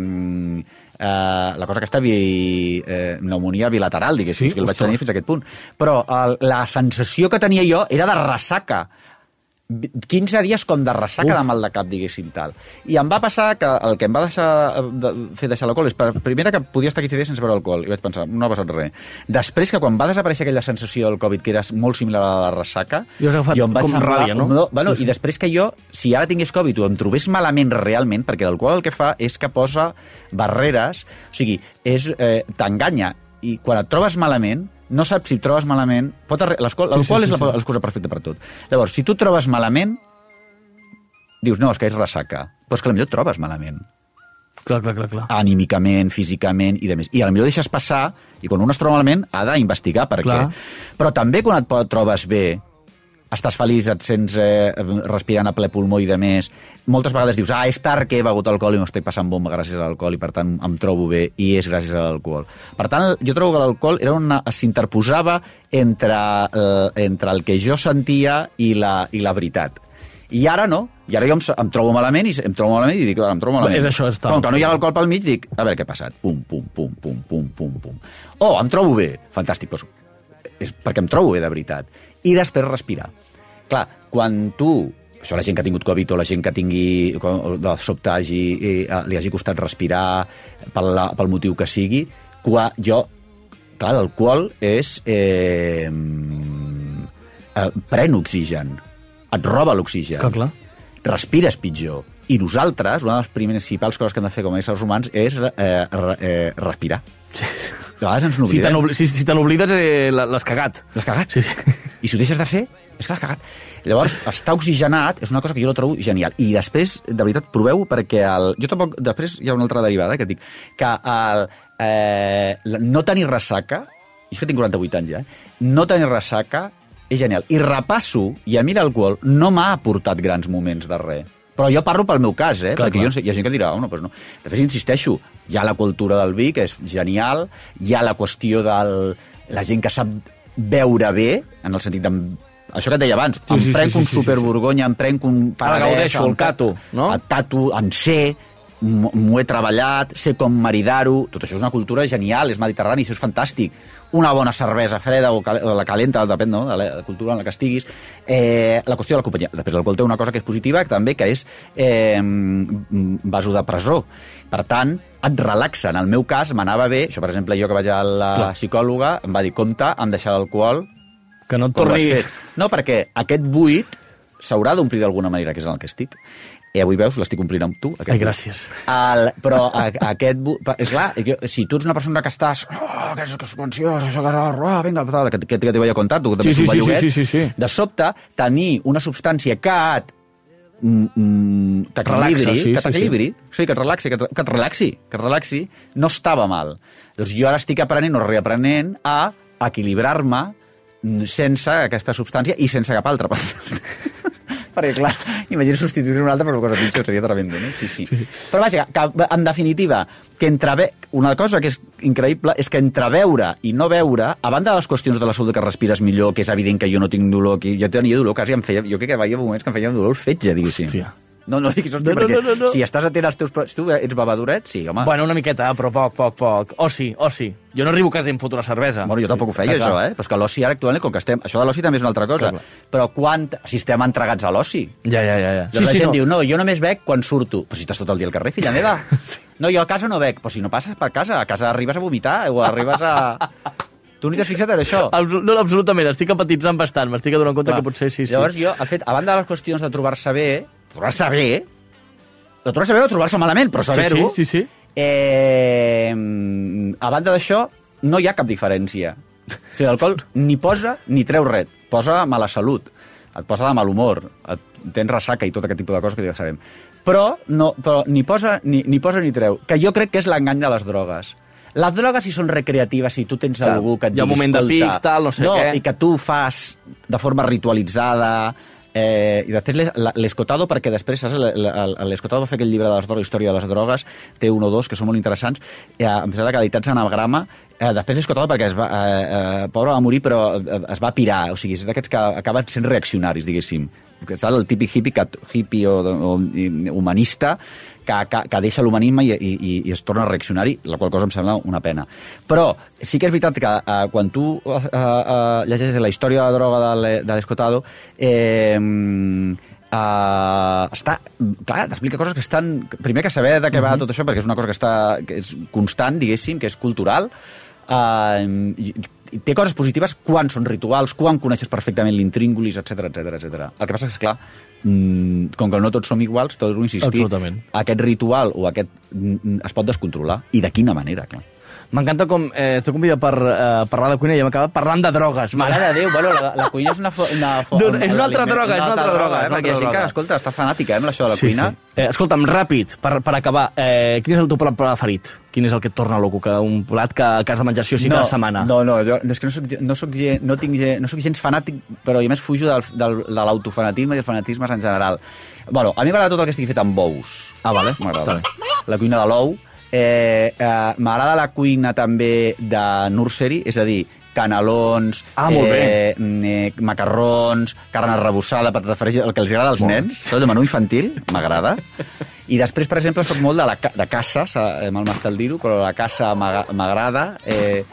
S5: eh, la cosa aquesta bi, eh, pneumonia bilateral, diguéssim,
S6: Sí?
S5: que el vaig tenir fins a aquest punt. Però el, la sensació que tenia jo era de ressaca. 15 dies com de ressaca
S6: Uf.
S5: de mal de cap, diguéssim, tal. I em va passar que el que em va deixar, de, fer deixar l'alcohol és, per, primera, que podia estar 15 dies sense beure alcohol, i vaig pensar, no ha passat res. Després, que quan va desaparèixer aquella sensació del Covid, que era molt similar a la ressaca,
S6: agafat
S5: jo em vaig
S6: com
S5: semblar-
S6: ràbia, no?
S5: bueno, I després que jo, si ara tingués Covid o em trobés malament realment, perquè l'alcohol el que fa és que posa barreres, o sigui, és eh, t'enganya, i quan et trobes malament, no saps si trobes malament... Pot L'alcohol
S6: Sí, sí, sí,
S5: és la
S6: sí.
S5: l'excusa perfecta per tot. Llavors, si tu trobes malament, dius, no, és que és ressaca. Però és que potser et trobes malament
S6: Clar, clar, clar, clar.
S5: anímicament, físicament i de més. I potser deixes passar, i quan un es troba malament ha d'investigar per
S6: Clar.
S5: què. Però també quan et trobes bé, estàs feliç, et sents eh, respirant a ple pulmó i de més, moltes vegades dius, ah, és perquè he begut alcohol i m'ho estic passant bomba gràcies a l'alcohol i per tant em trobo bé i és gràcies a l'alcohol. Per tant, jo trobo que l'alcohol era una, s'interposava entre, eh, entre el que jo sentia i la, i la veritat. I ara no, i ara jo em, em trobo malament i em trobo malament i dic, "Ara em trobo malament.
S6: És això, és tal.
S5: Com que no hi ha alcohol pel mig, dic, a veure què ha passat. Pum, pum, pum, pum, pum, pum, pum. Oh, em trobo bé. Fantàstic, doncs, és perquè em trobo bé de veritat. I després respirar. Clar, quan tu això la gent que ha tingut Covid o la gent que tingui de sobte hagi, eh, li hagi costat respirar pel, la, pel motiu que sigui, qua, jo, clar, l'alcohol és... Eh, eh, pren oxigen, et roba l'oxigen
S6: Clar, clar.
S5: respires pitjor. I nosaltres, una de les principals coses que hem de fer com a éssers humans és eh, re, eh, respirar. A vegades ens
S6: Si
S5: n'oblidem.
S6: si, si te n'oblides, eh, l'has cagat.
S5: L'has cagat.
S6: Sí, sí.
S5: I si ho deixes de fer, és que l'has cagat. Llavors, estar oxigenat és una cosa que jo la trobo genial. I després, de veritat, proveu perquè el... jo tampoc... Després hi ha una altra derivada que et dic que el, eh, no tenir ressaca, i és que tinc 48 anys ja, eh? no tenir ressaca és genial. I repasso, i a mi l'alcohol no m'ha aportat grans moments de res. Però jo parlo pel meu cas, eh?
S6: Clar,
S5: perquè
S6: clar.
S5: jo no sé, hi ha gent que dirà, oh, no, doncs no. De fet, insisteixo, hi ha la cultura del vi, que és genial, hi ha la qüestió de la gent que sap veure bé, en el sentit de això que et deia abans,
S6: Sí,
S5: em
S6: sí,
S5: prenc
S6: sí,
S5: un
S6: sí, sí,
S5: superborgonya, em prenc un
S6: Ara gaudeixo, el cato, no?
S5: El tato, en sé, m'ho he treballat, sé com maridar-ho, tot això és una cultura genial, és mediterrani, això és fantàstic. Una bona cervesa freda o, cal la calenta, depèn no? de la cultura en la que estiguis. Eh, la qüestió de la companyia. Després l'alcohol té una cosa que és positiva, també, que és eh, vasodepressor. Per tant, et relaxa. En el meu cas, m'anava bé, això per exemple, jo que vaig a la
S6: Clar.
S5: psicòloga, em va dir, compte amb deixar l'alcohol
S6: Que no et torni...
S5: No, perquè aquest buit s'haurà d'omplir d'alguna manera, que és en el que estic. I avui veus, l'estic omplint amb tu. Aquest
S6: Ai, gràcies.
S5: El, però a, a aquest... És clar, jo, si tu ets una persona que estàs... Oh, que és, que és ansiós, això que... Oh, vinga, tal, que, que, que t'ho vaig contar, tu que també
S6: Sí, sí, sí,
S5: belluguet.
S6: sí, sí, sí, sí.
S5: De sobte, tenir una substància que et mm, mm, t'equilibri,
S6: Relaxa, sí,
S5: que
S6: sí,
S5: t'equilibri, sí, que et relaxi, que et, que et relaxi, que et relaxi, no estava mal. Doncs jo ara estic aprenent o reaprenent a equilibrar-me mm, sense aquesta substància i sense cap altra. Perquè clar, imagina substituir un altre per una cosa pitjor, seria tremendo, no? Sí, sí. Però vaja, que, en definitiva, que entre ve... una cosa que és increïble és que entre veure i no veure, a banda de les qüestions de la salut que respires millor, que és evident que jo no tinc dolor, que jo tenia dolor, quasi em feia, jo crec que hi havia moments que em feien dolor fetge, diguéssim.
S6: Hòstia.
S5: No, no diguis, hòstia,
S6: No, no,
S5: perquè
S6: no, no, no.
S5: si estàs atent als teus... tu ets bevadoret, sí, home.
S6: Bueno, una miqueta, però poc, poc, poc. Oci, oci. Jo no arribo a casa i em foto la cervesa.
S5: Bueno, jo tampoc ho feia, això, eh? Però és que l'oci ara actualment, com que estem... Això de l'oci també és una altra cosa.
S6: Clar, clar.
S5: Però quan... Si estem entregats a l'oci.
S6: Ja, ja, ja. ja.
S5: Sí, la gent no. diu, no, jo només bec quan surto. Però si estàs tot el dia al carrer, filla meva. No, jo a casa no bec. Però si no passes per casa, a casa arribes a vomitar o arribes a... Tu ni t'has fixat en això?
S6: No, absolutament, estic empatitzant bastant, m'estic adonant compte
S5: Clar.
S6: que potser sí, sí.
S5: Llavors jo, el fet, a banda de les qüestions de trobar-se bé, trobar-se bé, de trobar-se bé o trobar-se malament, però saber-ho,
S6: Sí, sí, sí, sí.
S5: Eh, a banda d'això, no hi ha cap diferència. O sigui, l'alcohol ni posa ni treu res. Posa mala salut, et posa de mal humor, et tens ressaca i tot aquest tipus de coses que ja sabem. Però, no, però ni, posa, ni, ni posa ni treu, que jo crec que és l'engany de les drogues. Les drogues, si són recreatives, si tu tens
S6: Clar,
S5: algú que et
S6: hi ha un
S5: digui,
S6: moment de
S5: "Escolta",
S6: pic, tal, no sé
S5: no,
S6: què.
S5: i que tu fas de forma ritualitzada, Eh, I després l'Escotado, perquè després, l'Escotado va fer aquell llibre de les drogues, història de les drogues, té un o dos que són molt interessants, eh, em sembla que editats en anagrama, eh, després l'Escotado perquè es va, eh, eh, pobre va morir però eh, es va pirar, o sigui, és d'aquests que acaben sent reaccionaris, diguéssim. Que està el típic hippie, hippie o, o, humanista que, que, que deixa l'humanisme i, i, i, es torna reaccionari, la qual cosa em sembla una pena. Però sí que és veritat que eh, quan tu eh, eh, llegeixes la història de la droga de l'e- de l'Escotado, eh, eh, està, clar, t'explica coses que estan... Primer que saber de què va tot això, perquè és una cosa que, està, que és constant, diguéssim, que és cultural, eh, i- i té coses positives quan són rituals, quan coneixes perfectament l'intríngulis, etc etc etc. El que passa és que, clar, mm, com que no tots som iguals, tot ho insistir,
S6: Absolutament.
S5: aquest ritual o aquest mm, es pot descontrolar. I de quina manera, clar.
S6: M'encanta com eh, estic convidat per eh, parlar de cuina i hem acabat parlant de drogues.
S5: Mare de Déu, bueno, la, la cuina és una... Fo, una fo,
S6: No, és una altra droga, és una altra droga,
S5: eh? Perquè sí que, escolta, està fanàtica, eh, amb això de la cuina.
S6: Sí. Eh, escolta'm, ràpid, per, per acabar, eh, quin és el teu plat preferit? Quin és el que et torna loco? Que un plat que, que has de menjar sí o sí cada setmana?
S5: No, no, jo, és que no soc, no soc, no tinc, no soc gens fanàtic, però a més fujo del, del, de l'autofanatisme i dels fanatismes en general. Bueno, a mi m'agrada tot el que estigui fet amb bous.
S6: Ah, vale.
S5: M'agrada.
S6: Bé.
S5: La cuina de l'ou. Eh, eh, m'agrada la cuina també de nursery, és a dir, canelons,
S6: Ah, molt
S5: eh, eh, macarrons, carn arrebossada, patata fregida, el que els agrada als nens, tot el menú infantil, m'agrada. I després, per exemple, soc molt de, la, de caça, eh, mal m'està el dir-ho, però la caça m'agrada, eh,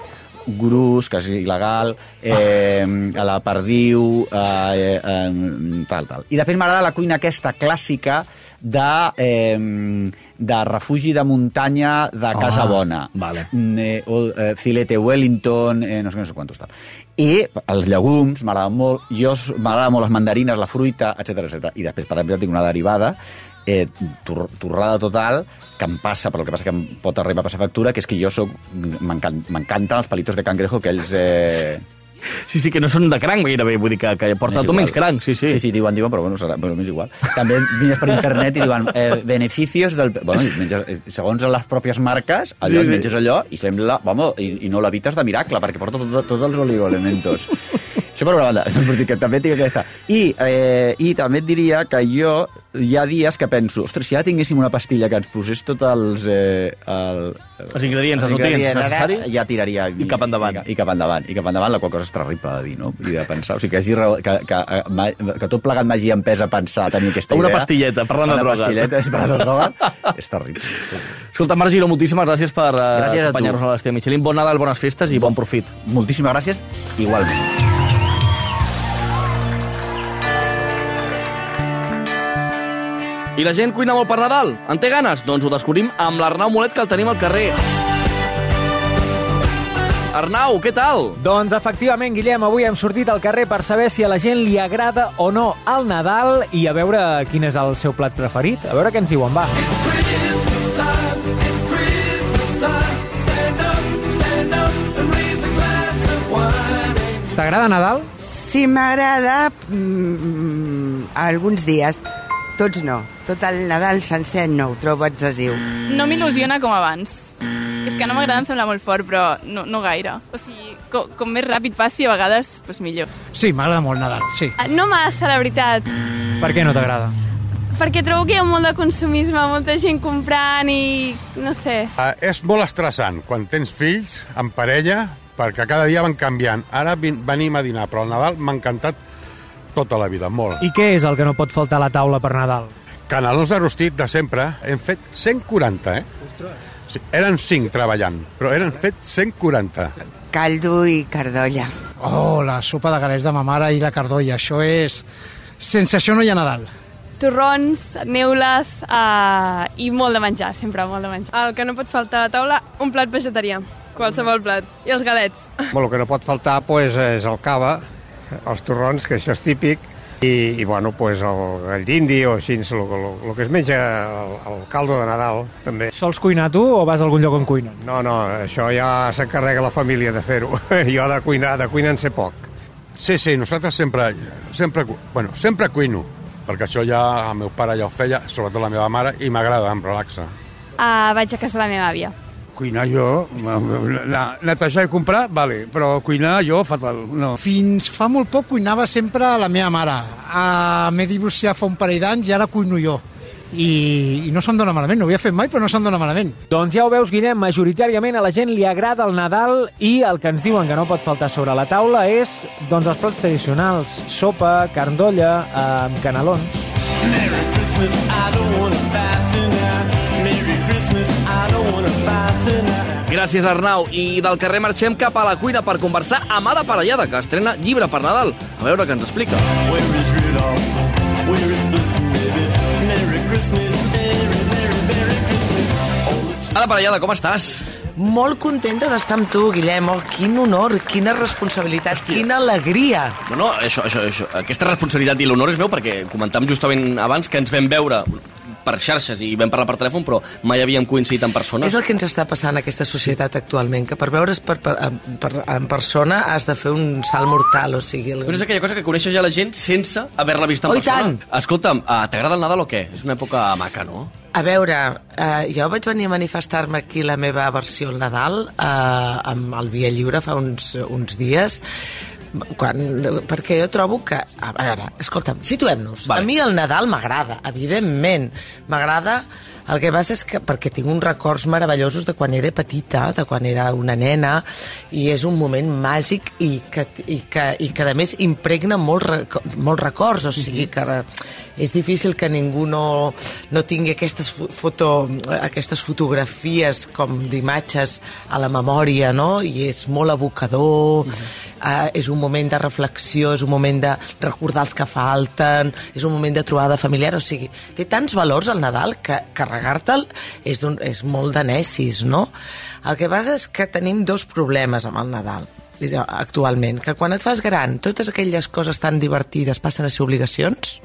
S5: grus, que és il·legal, eh, a la perdiu, eh, eh, tal, tal. I després m'agrada la cuina aquesta clàssica de, eh, de refugi de muntanya de Casa
S6: Ah,
S5: Bona.
S6: vale.
S5: Mm, Eh, o, eh, filete Wellington, eh, no sé, no sé quantos tal. I els llegums m'agraden molt, jo m'agraden molt les mandarines, la fruita, etc etc. I després, per exemple, tinc una derivada eh, tor torrada total que em passa, però el que passa que em pot arribar a passar factura, que és que jo soc m'encan- m'encanten els palitos de cangrejo que ells... Eh,
S6: Sí, sí, que no són de cranc, gairebé, vull dir que, que porta
S5: igual.
S6: menys cranc, sí, sí.
S5: Sí, sí, diuen, diuen, però bueno, serà, però m'és igual. També mires per internet i diuen eh, beneficios del... Bueno, i menges, eh, segons les pròpies marques, allò,
S6: Sí,
S5: sí,
S6: sí.
S5: menges allò i sembla... Vamos, i, i no l'evites de miracle, perquè porta tots tot els oligoelementos. Això per una banda, que també tinc aquesta. I, eh, I també et diria que jo hi ha dies que penso, ostres, si ara tinguéssim una pastilla que ens posés tots els... Eh, el,
S6: Els ingredients, els nutrients
S5: ara
S6: necessaris.
S5: Ja tiraria...
S6: I cap endavant.
S5: I, i cap endavant, i cap endavant, la qual cosa és terrible de dir, no? I de pensar, o sigui, que, hagi, que, que, eh, ma- que tot plegat m'hagi empès a pensar, a tenir aquesta
S6: Una
S5: idea.
S6: pastilleta, parlant de
S5: una
S6: drogues.
S5: pastilleta, és parlant de drogues, és terrible.
S6: Escolta, Marc Giró, moltíssimes gràcies per uh,
S5: Gràcies a
S6: acompanyar-nos a l'Estia Michelin. Bon Nadal, bones festes i bon profit.
S5: Moltíssimes gràcies, igualment.
S1: I la gent cuina molt per Nadal? En té ganes? Doncs ho descobrim amb l'Arnau Molet, que el tenim al carrer. Arnau, què tal?
S7: Doncs efectivament, Guillem, avui hem sortit al carrer per saber si a la gent li agrada o no el Nadal i a veure quin és el seu plat preferit. A veure què ens diuen, va.
S3: Time.
S7: T'agrada Nadal?
S8: Sí, m'agrada mm, alguns dies. Tots no. Tot el Nadal sencer no, ho trobo excessiu.
S9: No m'il·lusiona com abans. És que no m'agrada, em sembla molt fort, però no, no gaire. O sigui, com, com més ràpid passi, a vegades, doncs millor.
S10: Sí, m'agrada molt Nadal, sí.
S11: Ah, No massa, la veritat,
S7: Per què no t'agrada?
S11: perquè trobo que hi ha molt de consumisme, molta gent comprant i no sé.
S12: Uh, és molt estressant quan tens fills en parella, perquè cada dia van canviant. Ara venim a dinar, però el Nadal m'ha encantat tota la vida, molt.
S7: I què és el que no pot faltar a la taula per Nadal?
S12: Canelons de rostit de sempre, hem fet 140, eh? Sí, eren 5 treballant, però eren fet 140.
S8: Caldo i cardolla.
S10: Oh, la sopa de galets de ma mare i la cardolla, això és... Sense això no hi ha Nadal.
S11: Torrons, neules uh, i molt de menjar, sempre molt de menjar.
S9: El que no pot faltar a la taula, un plat vegetarià. Qualsevol plat. I els galets.
S13: Bueno, el que no pot faltar pues, és el cava, els torrons, que això és típic, i, i bueno, pues, el gall d'indi o així, el, el, el que es menja, el, el caldo de Nadal, també.
S7: Sols cuinar tu o vas a algun lloc on cuinen?
S13: No, no, això ja s'encarrega la família de fer-ho. jo de cuinar, de cuinar en sé poc.
S12: Sí, sí, nosaltres sempre, sempre, bueno, sempre cuino, perquè això ja el meu pare ja ho feia, sobretot la meva mare, i m'agrada, em relaxa.
S11: Uh, vaig a casa de la meva àvia.
S14: Cuinar jo, la, netejar i comprar, vale, però cuinar jo fatal, no.
S10: Fins fa molt poc cuinava sempre la meva mare. Uh, M'he divorciat fa un parell d'anys i ara cuino jo. I, I no se'm dona malament, no ho havia fet mai, però no se'm dona malament.
S7: Doncs ja ho veus, Guillem, majoritàriament a la gent li agrada el Nadal i el que ens diuen que no pot faltar sobre la taula és doncs, els plats tradicionals, sopa, carn d'olla, eh, amb canelons.
S3: Merry Christmas, I don't wanna fight tonight. Merry Christmas, I don't wanna fight.
S1: Gràcies, Arnau. I del carrer marxem cap a la cuina per conversar amb Ada Parellada, que estrena llibre per Nadal. A veure què ens explica.
S3: Where is Rudolph? Where is Blitzen, baby? Merry Christmas, Merry, Merry, Merry Christmas.
S1: Ada Parellada, com estàs?
S15: Molt contenta d'estar amb tu, Guillem. Oh, quin honor, quina responsabilitat, quina alegria.
S1: No, no, això, això, això, aquesta responsabilitat i l'honor és meu perquè comentàvem justament abans que ens vam veure per xarxes i vam parlar per telèfon, però mai havíem coincidit en persona.
S15: És el que ens està passant a aquesta societat actualment, que per veure's per, per, per, en persona has de fer un salt mortal, o sigui... El...
S1: Però és aquella cosa que coneixes ja la gent sense haver-la vist en
S15: Oh,
S1: persona.
S15: tant!
S1: Escolta'm, ah, t'agrada el Nadal o què? És una època maca, no?
S15: A veure, eh, jo vaig venir a manifestar-me aquí la meva versió al Nadal eh, amb el Via Lliure fa uns, uns dies quan, perquè jo trobo que... A veure, escolta'm, situem-nos.
S1: Vale.
S15: A mi el Nadal m'agrada, evidentment. M'agrada... El que passa és que perquè tinc uns records meravellosos de quan era petita, de quan era una nena, i és un moment màgic i que, i que, i que a més impregna molts, molts records, o sigui que és difícil que ningú no, no tingui aquestes, fo- foto, aquestes fotografies com d'imatges a la memòria, no? I és molt abocador, eh, és un moment de reflexió, és un moment de recordar els que falten, és un moment de trobada familiar, o sigui, té tants valors al Nadal que carregar-te'l és, és molt de necis, no? El que passa és que tenim dos problemes amb el Nadal eh, actualment, que quan et fas gran totes aquelles coses tan divertides passen a ser obligacions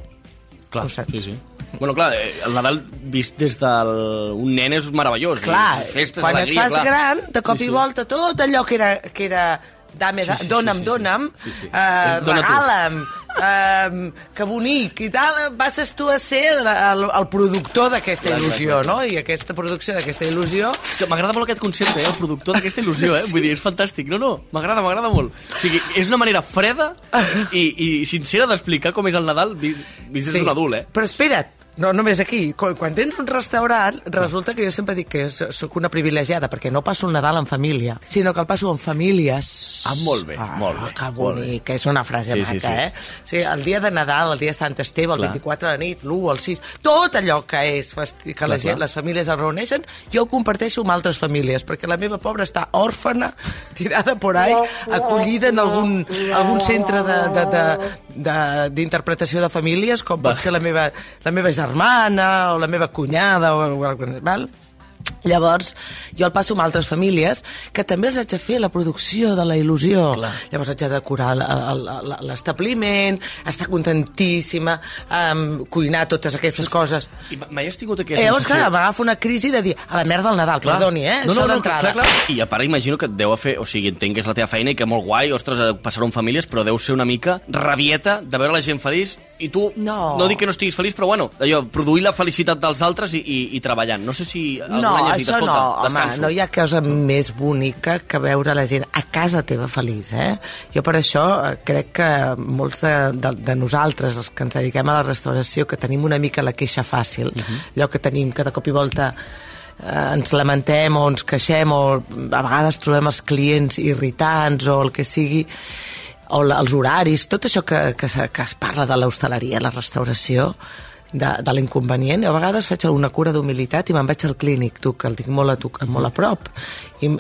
S1: Clar, sí, sí. Bueno, clar, eh, el Nadal vist des d'un nen és meravellós.
S15: Clar,
S1: festes,
S15: quan
S1: alegria,
S15: et fas
S1: clar.
S15: gran, de cop
S1: Sí,
S15: sí, i volta, tot allò que era, que era dame,
S1: Sí,
S15: sí,
S1: sí, sí,
S15: dona'm,
S1: sí, sí.
S15: dona'm,
S1: Sí, sí.
S15: eh,
S1: Dona tu.
S15: Eh, que bonic i tal, passes tu a ser el, el, el productor d'aquesta il·lusió, no? I aquesta producció d'aquesta il·lusió...
S1: M'agrada molt aquest concepte, eh? el productor d'aquesta il·lusió, eh? Vull dir, és fantàstic. No, no, m'agrada, m'agrada molt. O sigui, és una manera freda i, i sincera d'explicar com és el Nadal vist, vist des d'un adult, eh?
S15: Però espera't, no només aquí. Quan, quan tens un restaurant, resulta que jo sempre dic que sóc una privilegiada, perquè no passo el Nadal en família, sinó que el passo en famílies.
S1: Ah, molt bé, molt bé.
S15: Que
S1: molt bé.
S15: bonic, que és una frase
S1: Sí,
S15: maca,
S1: sí, sí.
S15: eh? O sigui, el dia de Nadal, el dia de Sant Esteve, el
S1: Clar.
S15: 24 de la nit, l'1, el 6, tot allò que és festi que la
S1: Clar,
S15: gent,
S1: clar.
S15: les famílies es reuneixen, jo ho comparteixo amb altres famílies, perquè la meva pobra està òrfana, tirada por ahí, acollida en algun, algun centre de- de- de- de- d'interpretació de, de famílies, com pot ser la meva, la meva germana o la meva cunyada, o, o, val? Llavors, jo el passo amb altres famílies que també els haig de fer la producció de la il·lusió. Clar. Llavors haig de decorar l'establiment, estar contentíssima, um, cuinar totes aquestes coses.
S1: I mai has tingut aquesta
S15: llavors,
S1: sensació...
S15: clar, m'agafa una crisi de dir a la merda del Nadal,
S1: Clar.
S15: perdoni, eh?
S1: No, no, no, clar, clar. I a part imagino que et deu fer... O sigui, entenc que és la teva feina i que molt guai, ostres, eh, passar-ho amb famílies, però deu ser una mica rabieta de veure la gent feliç i tu,
S15: No.
S1: no dic que no estiguis feliç, però bueno, allò, produir la felicitat dels altres i, i, i treballant. No sé si algun
S15: No,
S1: any hagis dit,
S15: això
S1: escolta,
S15: no, home, no hi ha cosa més bonica que veure la gent a casa teva feliç, eh? Jo per això eh, crec que molts de, de, de nosaltres, els que ens dediquem a la restauració, que tenim una mica la queixa fàcil, allò que tenim que de cop i volta eh, ens lamentem o ens queixem o a vegades trobem els clients irritants o el que sigui o la, els horaris, tot això que, que, que es parla de l'hostaleria, la restauració, de, de l'inconvenient. A vegades faig alguna cura d'humilitat i me'n vaig al clínic, tu, que el tinc molt a, tu, molt a prop. I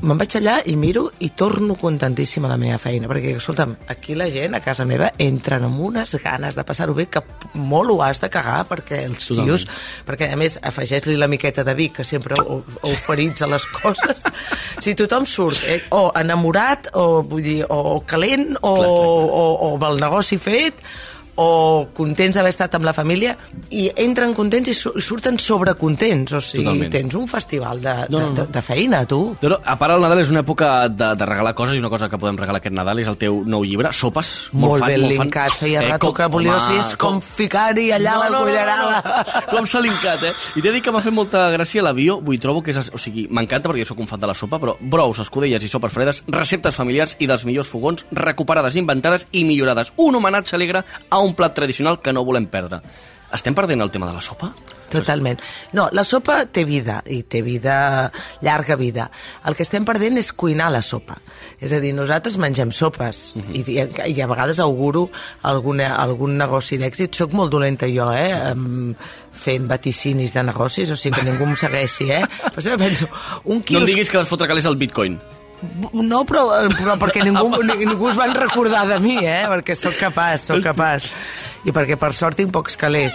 S15: me'n vaig allà i miro i torno contentíssima a la meva feina, perquè, escolta'm, aquí la gent, a casa meva, entren amb unes ganes de passar-ho bé que molt ho has de cagar perquè els
S1: Totalment.
S15: tios... Perquè, a més, afegeix-li la miqueta de vi, que sempre ho, ho oferits a les coses. Si tothom surt eh, o enamorat, o, vull dir, o calent, o, o, o amb el negoci fet, o contents d'haver estat amb la família i entren contents i su- i surten sobrecontents o sigui,
S1: Totalment.
S15: tens un festival de,
S1: No,
S15: de,
S1: no, no.
S15: de, de feina, tu
S1: No, no, a part el Nadal és una època de, de regalar coses i una cosa que podem regalar aquest Nadal és el teu nou llibre, Sopes, molt,
S15: molt
S1: fan,
S15: ben
S1: molt fan.
S15: linkat, feia eh, rato que volia
S1: home,
S15: ser com, ficar-hi allà
S1: No,
S15: la
S1: no, no,
S15: cullerada
S1: no, no. Com s'ha linkat, eh? I t'he dit que m'ha fet molta gràcia l'avió, vull trobo que és... O sigui, m'encanta perquè jo sóc un fan de la sopa, però brous, escudelles i sopes fredes, receptes familiars i dels millors fogons, recuperades, inventades i millorades. Un homenatge alegre a un plat tradicional que no volem perdre. Estem perdent el tema de la sopa?
S15: Totalment. No, la sopa té vida, i té vida, llarga vida. El que estem perdent és cuinar la sopa. És a dir, nosaltres mengem sopes, i, i, i a vegades auguro alguna, algun negoci d'èxit. Soc molt dolenta jo, eh?, fent vaticinis de negocis, o sigui que ningú em segueixi, eh? Però penso, un
S1: No
S15: quiosc...
S1: em diguis que vas fotre calés al bitcoin.
S15: No, però, però perquè ningú, ni- ningú es van recordar de mi, eh? Perquè sóc capaç, sóc capaç. I perquè per sort tinc pocs calés.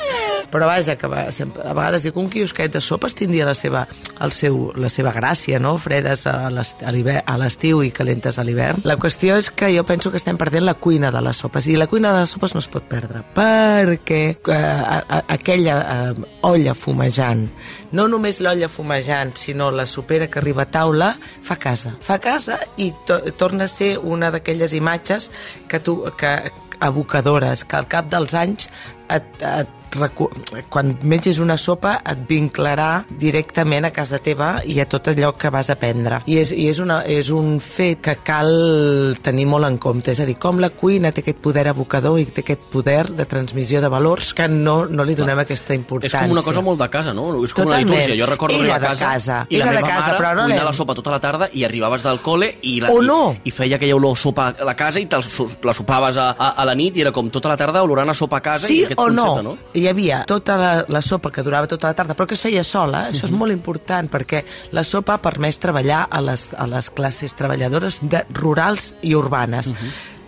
S15: Però vaja, que va, sempre, a vegades dic un quiosquet de sopes tindria la seva, el seu, la seva gràcia, no? Fredes a l'estiu i calentes a l'hivern. La qüestió és que jo penso que estem perdent la cuina de les sopes. I la cuina de les sopes no es pot perdre. Perquè eh, a, a, aquella eh, olla fumejant, no només l'olla fumejant, sinó la sopera que arriba a taula, fa casa. Fa casa i to torna a ser una d'aquelles imatges que tu, que, abocadores, que al cap dels anys et, et quan mengis una sopa et vinclarà directament a casa teva i a tot allò que vas aprendre. I és, i és, una, és un fet que cal tenir molt en compte, és a dir, com la cuina té aquest poder abocador i té aquest poder de transmissió de valors que no, no li donem aquesta
S1: És
S15: importància.
S1: com una cosa molt de casa, no? És com
S15: Totalment.
S1: una litúrgia. Jo recordo
S15: Era
S1: arribar a casa,
S15: casa,
S1: i la
S15: era de
S1: meva
S15: casa,
S1: mare
S15: però no
S1: cuinar
S15: l'hem-
S1: la sopa tota la tarda i arribaves del col·le i, la,
S15: O no.
S1: i, i feia aquella olor a sopa a la casa i so- la sopaves a, a, a la nit i era com tota la tarda olorant a sopa a casa
S15: Sí
S1: i aquest
S15: o no?
S1: concepte, no?
S15: Hi havia tota la, la sopa que durava tota la tarda, però que es feia sola. Això és molt important, perquè la sopa ha permès treballar a les, a les classes treballadores de, rurals i urbanes.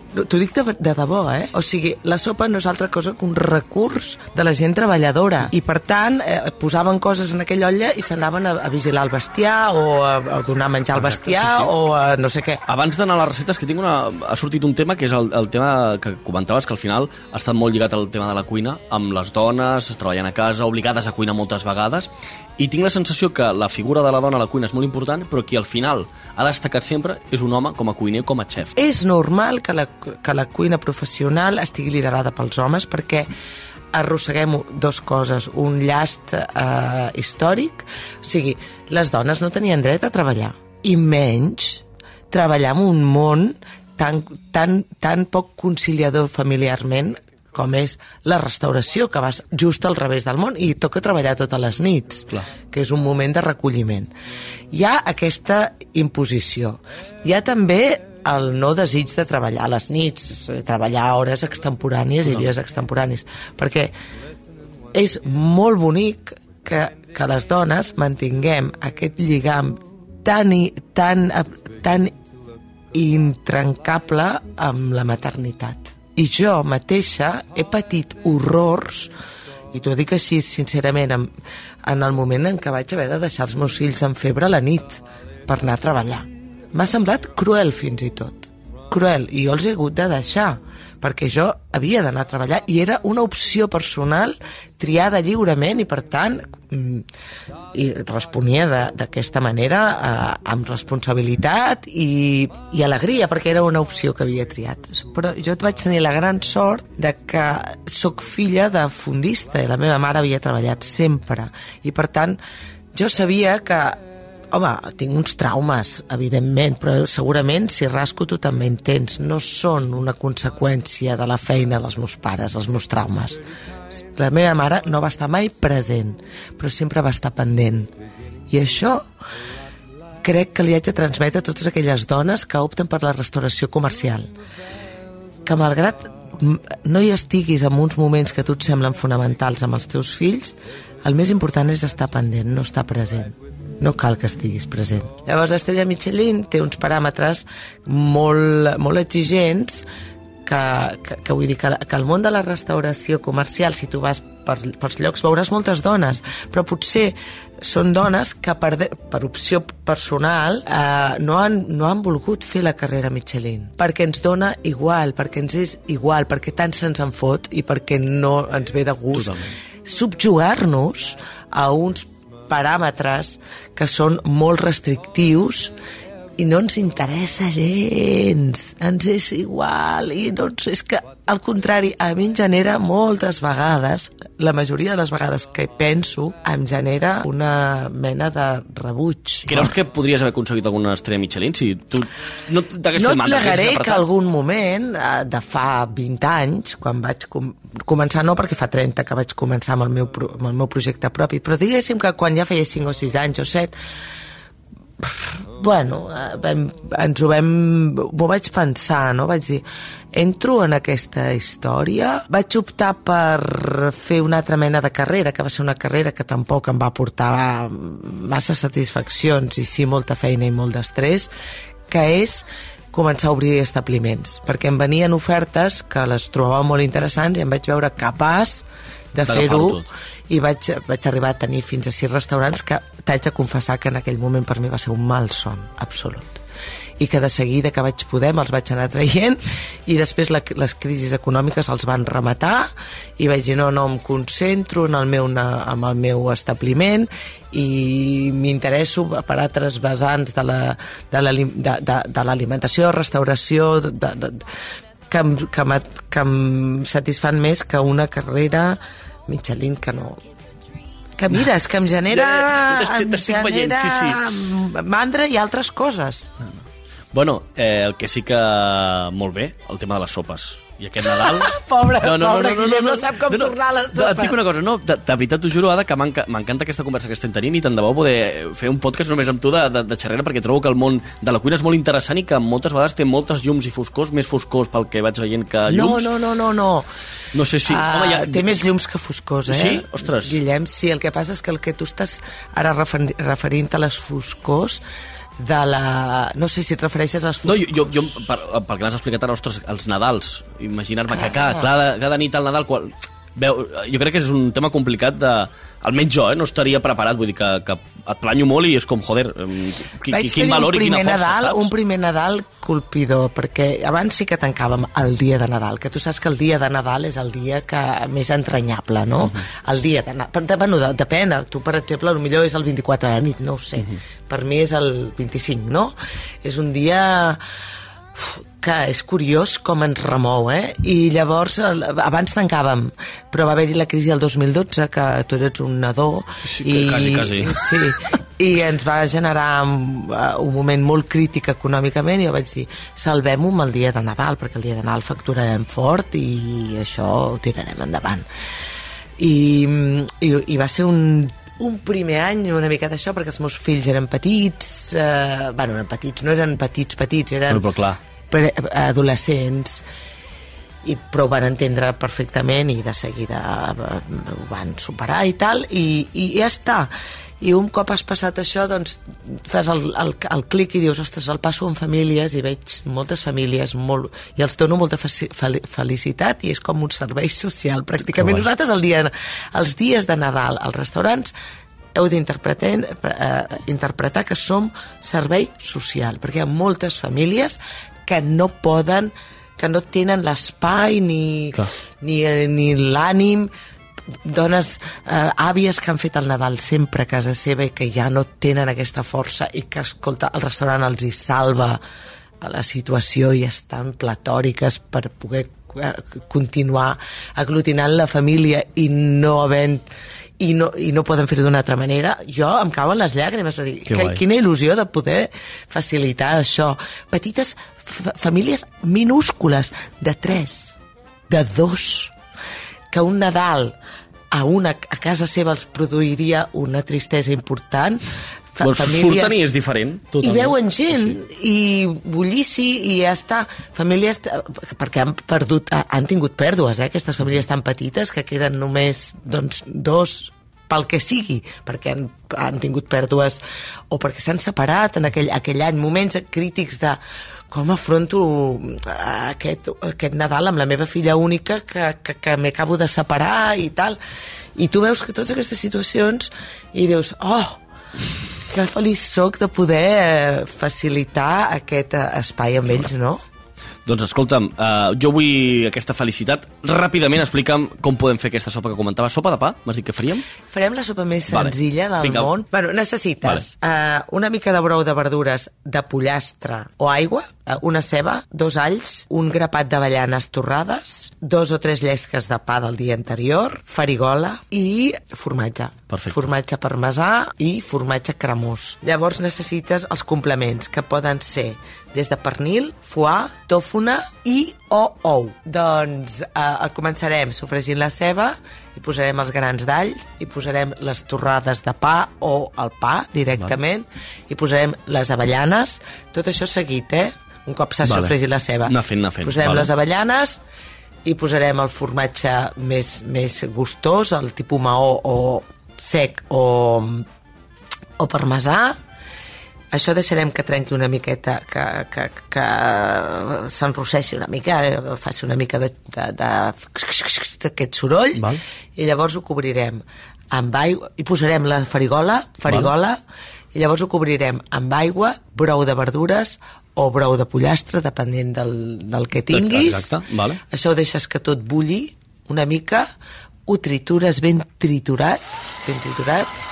S15: T'ho dic de, de debò, eh? O sigui, la sopa no és altra cosa que un recurs de la gent treballadora. I, per tant, eh, posaven coses en aquella olla i s'anaven a, a vigilar el bestiar o a, a donar menjar al bestiar
S1: sí, sí.
S15: o a no sé què.
S1: Abans d'anar a les receptes, que tinc una... ha sortit un tema que és el, el tema que comentaves, que al final ha estat molt lligat al tema de la cuina, amb les dones, treballant a casa, obligades a cuinar moltes vegades, i tinc la sensació que la figura de la dona a la cuina és molt important, però qui al final ha destacat sempre és un home com a cuiner, com a xef.
S15: És normal que la, que la cuina professional estigui liderada pels homes perquè arrosseguem dos coses, un llast eh, històric, o sigui, les dones no tenien dret a treballar, i menys treballar en un món tan, tan, tan poc conciliador familiarment com és la restauració, que vas just al revés del món i toca treballar totes les nits,
S1: Clar.
S15: que és un moment de recolliment. Hi ha aquesta imposició. Hi ha també el no desig de treballar a les nits, eh, treballar hores extemporànies i dies extemporanis, perquè és molt bonic que, que les dones mantinguem aquest lligam tan, i- tan, tan intrancable amb la maternitat. I jo mateixa he patit horrors, i t'ho dic així sincerament, en, en el moment en què vaig haver de deixar els meus fills en febre a la nit per anar a treballar. M'ha semblat cruel fins i tot. Cruel. I jo els he hagut de deixar perquè jo havia d'anar a treballar i era una opció personal triada lliurement i per tant mm, i responia d'aquesta manera eh, amb responsabilitat i, i alegria perquè era una opció que havia triat. Però jo vaig tenir la gran sort de que sóc filla de fundista i la meva mare havia treballat sempre. I per tant jo sabia que Home, tinc uns traumes, evidentment, però segurament si rasco tu també en tens. No són una conseqüència de la feina dels meus pares, els meus traumes. La meva mare no va estar mai present, però sempre va estar pendent. I això crec que li haig de transmetre a totes aquelles dones que opten per la restauració comercial. Que malgrat no hi estiguis en uns moments que a tu et semblen fonamentals amb els teus fills, el més important és estar pendent, no estar present. No cal que estiguis present. Llavors, Estrella Michelin té uns paràmetres molt, molt exigents que, que, que vull dir que, que el món de la restauració comercial, si tu vas per, pels llocs, veuràs moltes dones, però potser són dones que per, per opció personal eh, no, han, no han volgut fer la carrera Michelin, perquè ens dona igual, perquè ens és igual, perquè tant se'ns en fot i perquè no ens ve de gust subjugar-nos a uns paràmetres que són molt restrictius i no ens interessa gens, ens és igual, i no ens, és que, al contrari, a mi em genera moltes vegades, la majoria de les vegades que penso, em genera una mena de rebuig.
S1: Creus que podries haver aconseguit alguna estrella Michelin si tu no t'hagués
S15: No
S1: fet
S15: et
S1: mal?
S15: plegaré
S1: t'haguessis
S15: que algun moment, eh, de fa 20 anys, quan vaig com començar, no perquè fa 30 que vaig començar amb el meu, pro amb el meu projecte propi, però diguéssim que quan ja feia 5 o 6 anys o 7, bueno, eh, vam, ens ho vam... M'ho vaig pensar, no? Vaig dir, entro en aquesta història. Vaig optar per fer una altra mena de carrera, que va ser una carrera que tampoc em va portar massa satisfaccions i sí molta feina i molt d'estrès, que és començar a obrir establiments, perquè em venien ofertes que les trobava molt interessants i em vaig veure capaç de
S1: D'agafar-ho
S15: fer-ho. I vaig, vaig arribar a tenir fins a sis restaurants que t'haig de confessar que en aquell moment per mi va ser un mal son absolut. I que de seguida que vaig poder me'ls vaig anar traient i després la, les crisis econòmiques els van rematar i vaig dir no, no, em concentro en el meu, amb el meu establiment i m'interesso per altres vessants de la- de de, de, l'alimentació, restauració de, de, que, que, que em satisfan més que una carrera Michelin que no que mira, és que em genera,
S1: Ja,
S15: em
S1: veient, sí,
S15: genera mandra i altres coses.
S1: Bueno, eh, el que sí que molt bé, el tema de les sopes. I aquest Nadal...
S15: Pobre, pobre Guillem, no sap com tornar a les
S1: No, et dic
S15: sopes.
S1: una cosa, no, de, de veritat t'ho juro, Ada, que m'enca- m'encanta aquesta conversa que estem tenint i tant de bo poder fer un podcast només amb tu de, de, de xerrera perquè trobo que el món de la cuina és molt interessant i que moltes vegades té moltes llums i foscors, més foscors pel que vaig veient que
S15: No,
S1: llums.
S15: no, no, no, no.
S1: No sé si...
S15: Ah,
S1: home, ja...
S15: Té més llums que foscors, eh?
S1: Sí? Ostres.
S15: Guillem, sí, el que passa és que el que tu estàs ara refer referint a les foscors de la... No sé si et refereixes als
S1: No,
S15: foscors.
S1: jo, jo, jo per, que m'has explicat ara, ostres, els Nadals, imaginar-me que
S15: Ah.
S1: cada, cada, cada nit al Nadal... Qual, veu, jo crec que és un tema complicat de... Almenys jo, eh, no estaria preparat, vull dir que, que et planyo molt i és com, joder, qui,
S15: Vaig
S1: qui, quin valor
S15: un
S1: i quina
S15: primer
S1: força,
S15: Nadal,
S1: saps?
S15: un primer Nadal colpidor, perquè abans sí que tancàvem el dia de Nadal, que tu saps que el dia de Nadal és el dia que més entranyable, no?
S1: Mhm.
S15: El dia de Nadal. Bueno, de- depèn, tu, per exemple, millor és el 24 de la nit, no ho sé.
S1: Mhm.
S15: Per mi és el 25, no? És un dia que és curiós com ens remou, eh? I llavors, abans tancàvem, però va haver-hi la crisi del 2012, que tu eres un nadó,
S1: Sí,
S15: i,
S1: quasi, quasi.
S15: Sí, i ens va generar un, un moment molt crític econòmicament i jo vaig dir, salvem-ho amb el dia de Nadal, perquè el dia de Nadal facturarem fort i això ho tirarem endavant. I, i, i va ser un, un primer any una mica d'això, perquè els meus fills eren petits, eh, bueno, eren petits, no eren petits, petits, eren
S1: Bueno, però clar,
S15: adolescents i, però ho van entendre perfectament i de seguida eh, ho van superar i tal i, i ja està i un cop has passat això doncs fas el, el, el clic i dius ostres, el passo en famílies i veig moltes famílies molt, i els dono molta faci- fel- felicitat i és com un servei social pràcticament
S1: guai.
S15: nosaltres el dia, els dies de Nadal als restaurants heu d'interpretar eh, interpretar que som servei social, perquè hi ha moltes famílies que no poden que no tenen l'espai ni, ni, ni l'ànim dones eh, àvies que han fet el Nadal sempre a casa seva i que ja no tenen aquesta força i que, escolta, el restaurant els hi salva a la situació i estan platòriques per poder eh, continuar aglutinant la família i no havent i no, i no poden fer-ho d'una altra manera, jo em cauen les llàgrimes. Dir,
S1: Que
S15: quina il·lusió de poder facilitar això. Petites famílies minúscules, de tres, de dos, que un Nadal a, una, a casa seva els produiria una tristesa important. Fa-
S1: Doncs surten i és diferent.
S15: i veuen gent i bullici i ja està. Famílies, perquè han perdut, han tingut pèrdues, eh, aquestes famílies tan petites que queden només doncs, dos pel que sigui, perquè han, han tingut pèrdues o perquè s'han separat en aquell, aquell any, moments crítics de com afronto aquest, aquest Nadal amb la meva filla única que, que, que m'acabo de separar i tal. I tu veus que totes aquestes situacions i dius, oh, que feliç sóc de poder eh, facilitar aquest eh, espai amb ells, no?
S1: Doncs escolta'm, uh, jo vull aquesta felicitat. Ràpidament explica'm com podem fer aquesta sopa que comentava. Sopa de pa, m'has dit que faríem?
S15: Farem la sopa més
S1: Vale.
S15: senzilla del
S1: Vinga.
S15: món. Bueno, necessites uh, una mica de brou de verdures de pollastre o aigua, uh, una ceba, dos alls, un grapat d'avellanes torrades, dos o tres llesques de pa del dia anterior, farigola i formatge.
S1: Perfecte.
S15: Formatge parmesà i formatge cremós. Llavors necessites els complements, que poden ser des de pernil, foie, tòfona i o ou. Doncs eh, començarem sofregint la ceba, hi posarem els grans d'all, hi posarem les torrades de pa o el pa directament, hi posarem les avellanes, tot això seguit, eh? Un cop s'ha
S1: Vale.
S15: sofregit la ceba.
S1: Anar fent, anar fent.
S15: Posarem
S1: Vale.
S15: les avellanes i posarem el formatge més, més gustós, el tipus maó o sec o, o parmesà. Això deixarem que trenqui una miqueta, que, que, que s'enrosseixi una mica, eh, faci una mica d'aquest soroll,
S1: Val.
S15: i llavors ho cobrirem amb aigua, i posarem la farigola, farigola, i llavors ho cobrirem amb aigua, brou de verdures o brou de pollastre, depenent del, del que tinguis.
S1: Exacte, vale.
S15: Això ho deixes que tot bulli una mica, ho tritures ben triturat, ben triturat.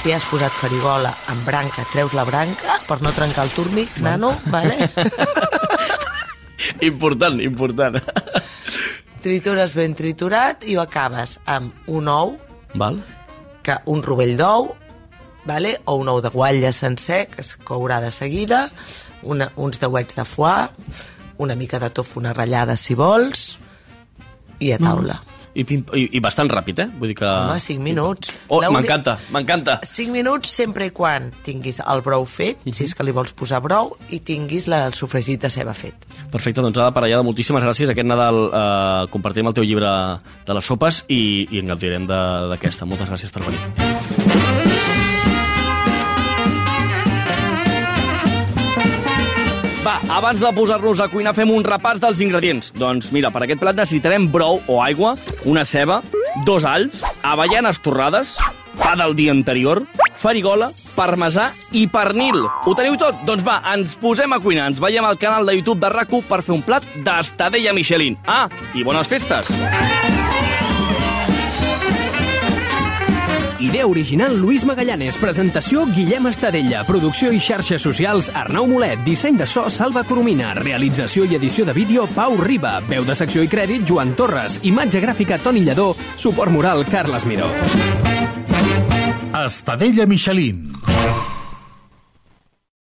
S15: Si has posat farigola amb branca, treus la branca per no trencar el túrmix, nano, vale?
S1: Important, important.
S15: tritures ben triturat i ho acabes amb un ou,
S1: Val?
S15: que un rovell d'ou, vale? o un ou de guatlla sencer, que es courà de seguida, una, uns deuets de foie, una mica de tòfona ratllada, si vols, i a taula.
S1: I, i, I bastant ràpid, eh? Vull dir que...
S15: Home, 5 minuts.
S1: Oh, m'encanta, m'encanta.
S15: 5 minuts sempre i quan tinguis el brou fet, si és que li vols posar brou, i tinguis la, el sofregit de ceba fet.
S1: Perfecte, doncs Ada Parellada, moltíssimes gràcies. Aquest Nadal eh, compartirem el teu llibre de les sopes i, i en gaudirem d'aquesta. Moltes gràcies per venir. Abans de posar-nos a cuinar fem un repàs dels ingredients. Doncs mira, per aquest plat necessitarem brou o aigua, una ceba, dos alls, avellanes torrades, pa del dia anterior, farigola, parmesà i pernil. Ho teniu tot? Doncs va, ens posem a cuinar. Ens veiem al canal de YouTube de rac per fer un plat d'estadella Michelin. Ah, i bones festes!
S16: Idea original Luis Magallanes, presentació Guillem Estadella, producció i xarxes socials Arnau Molet, disseny de so Salva Coromina, realització i edició de vídeo Pau Riba, veu de secció i crèdit Joan Torres, imatge gràfica Toni Lledó, suport moral Carles Miró.
S4: Estadella Michelin.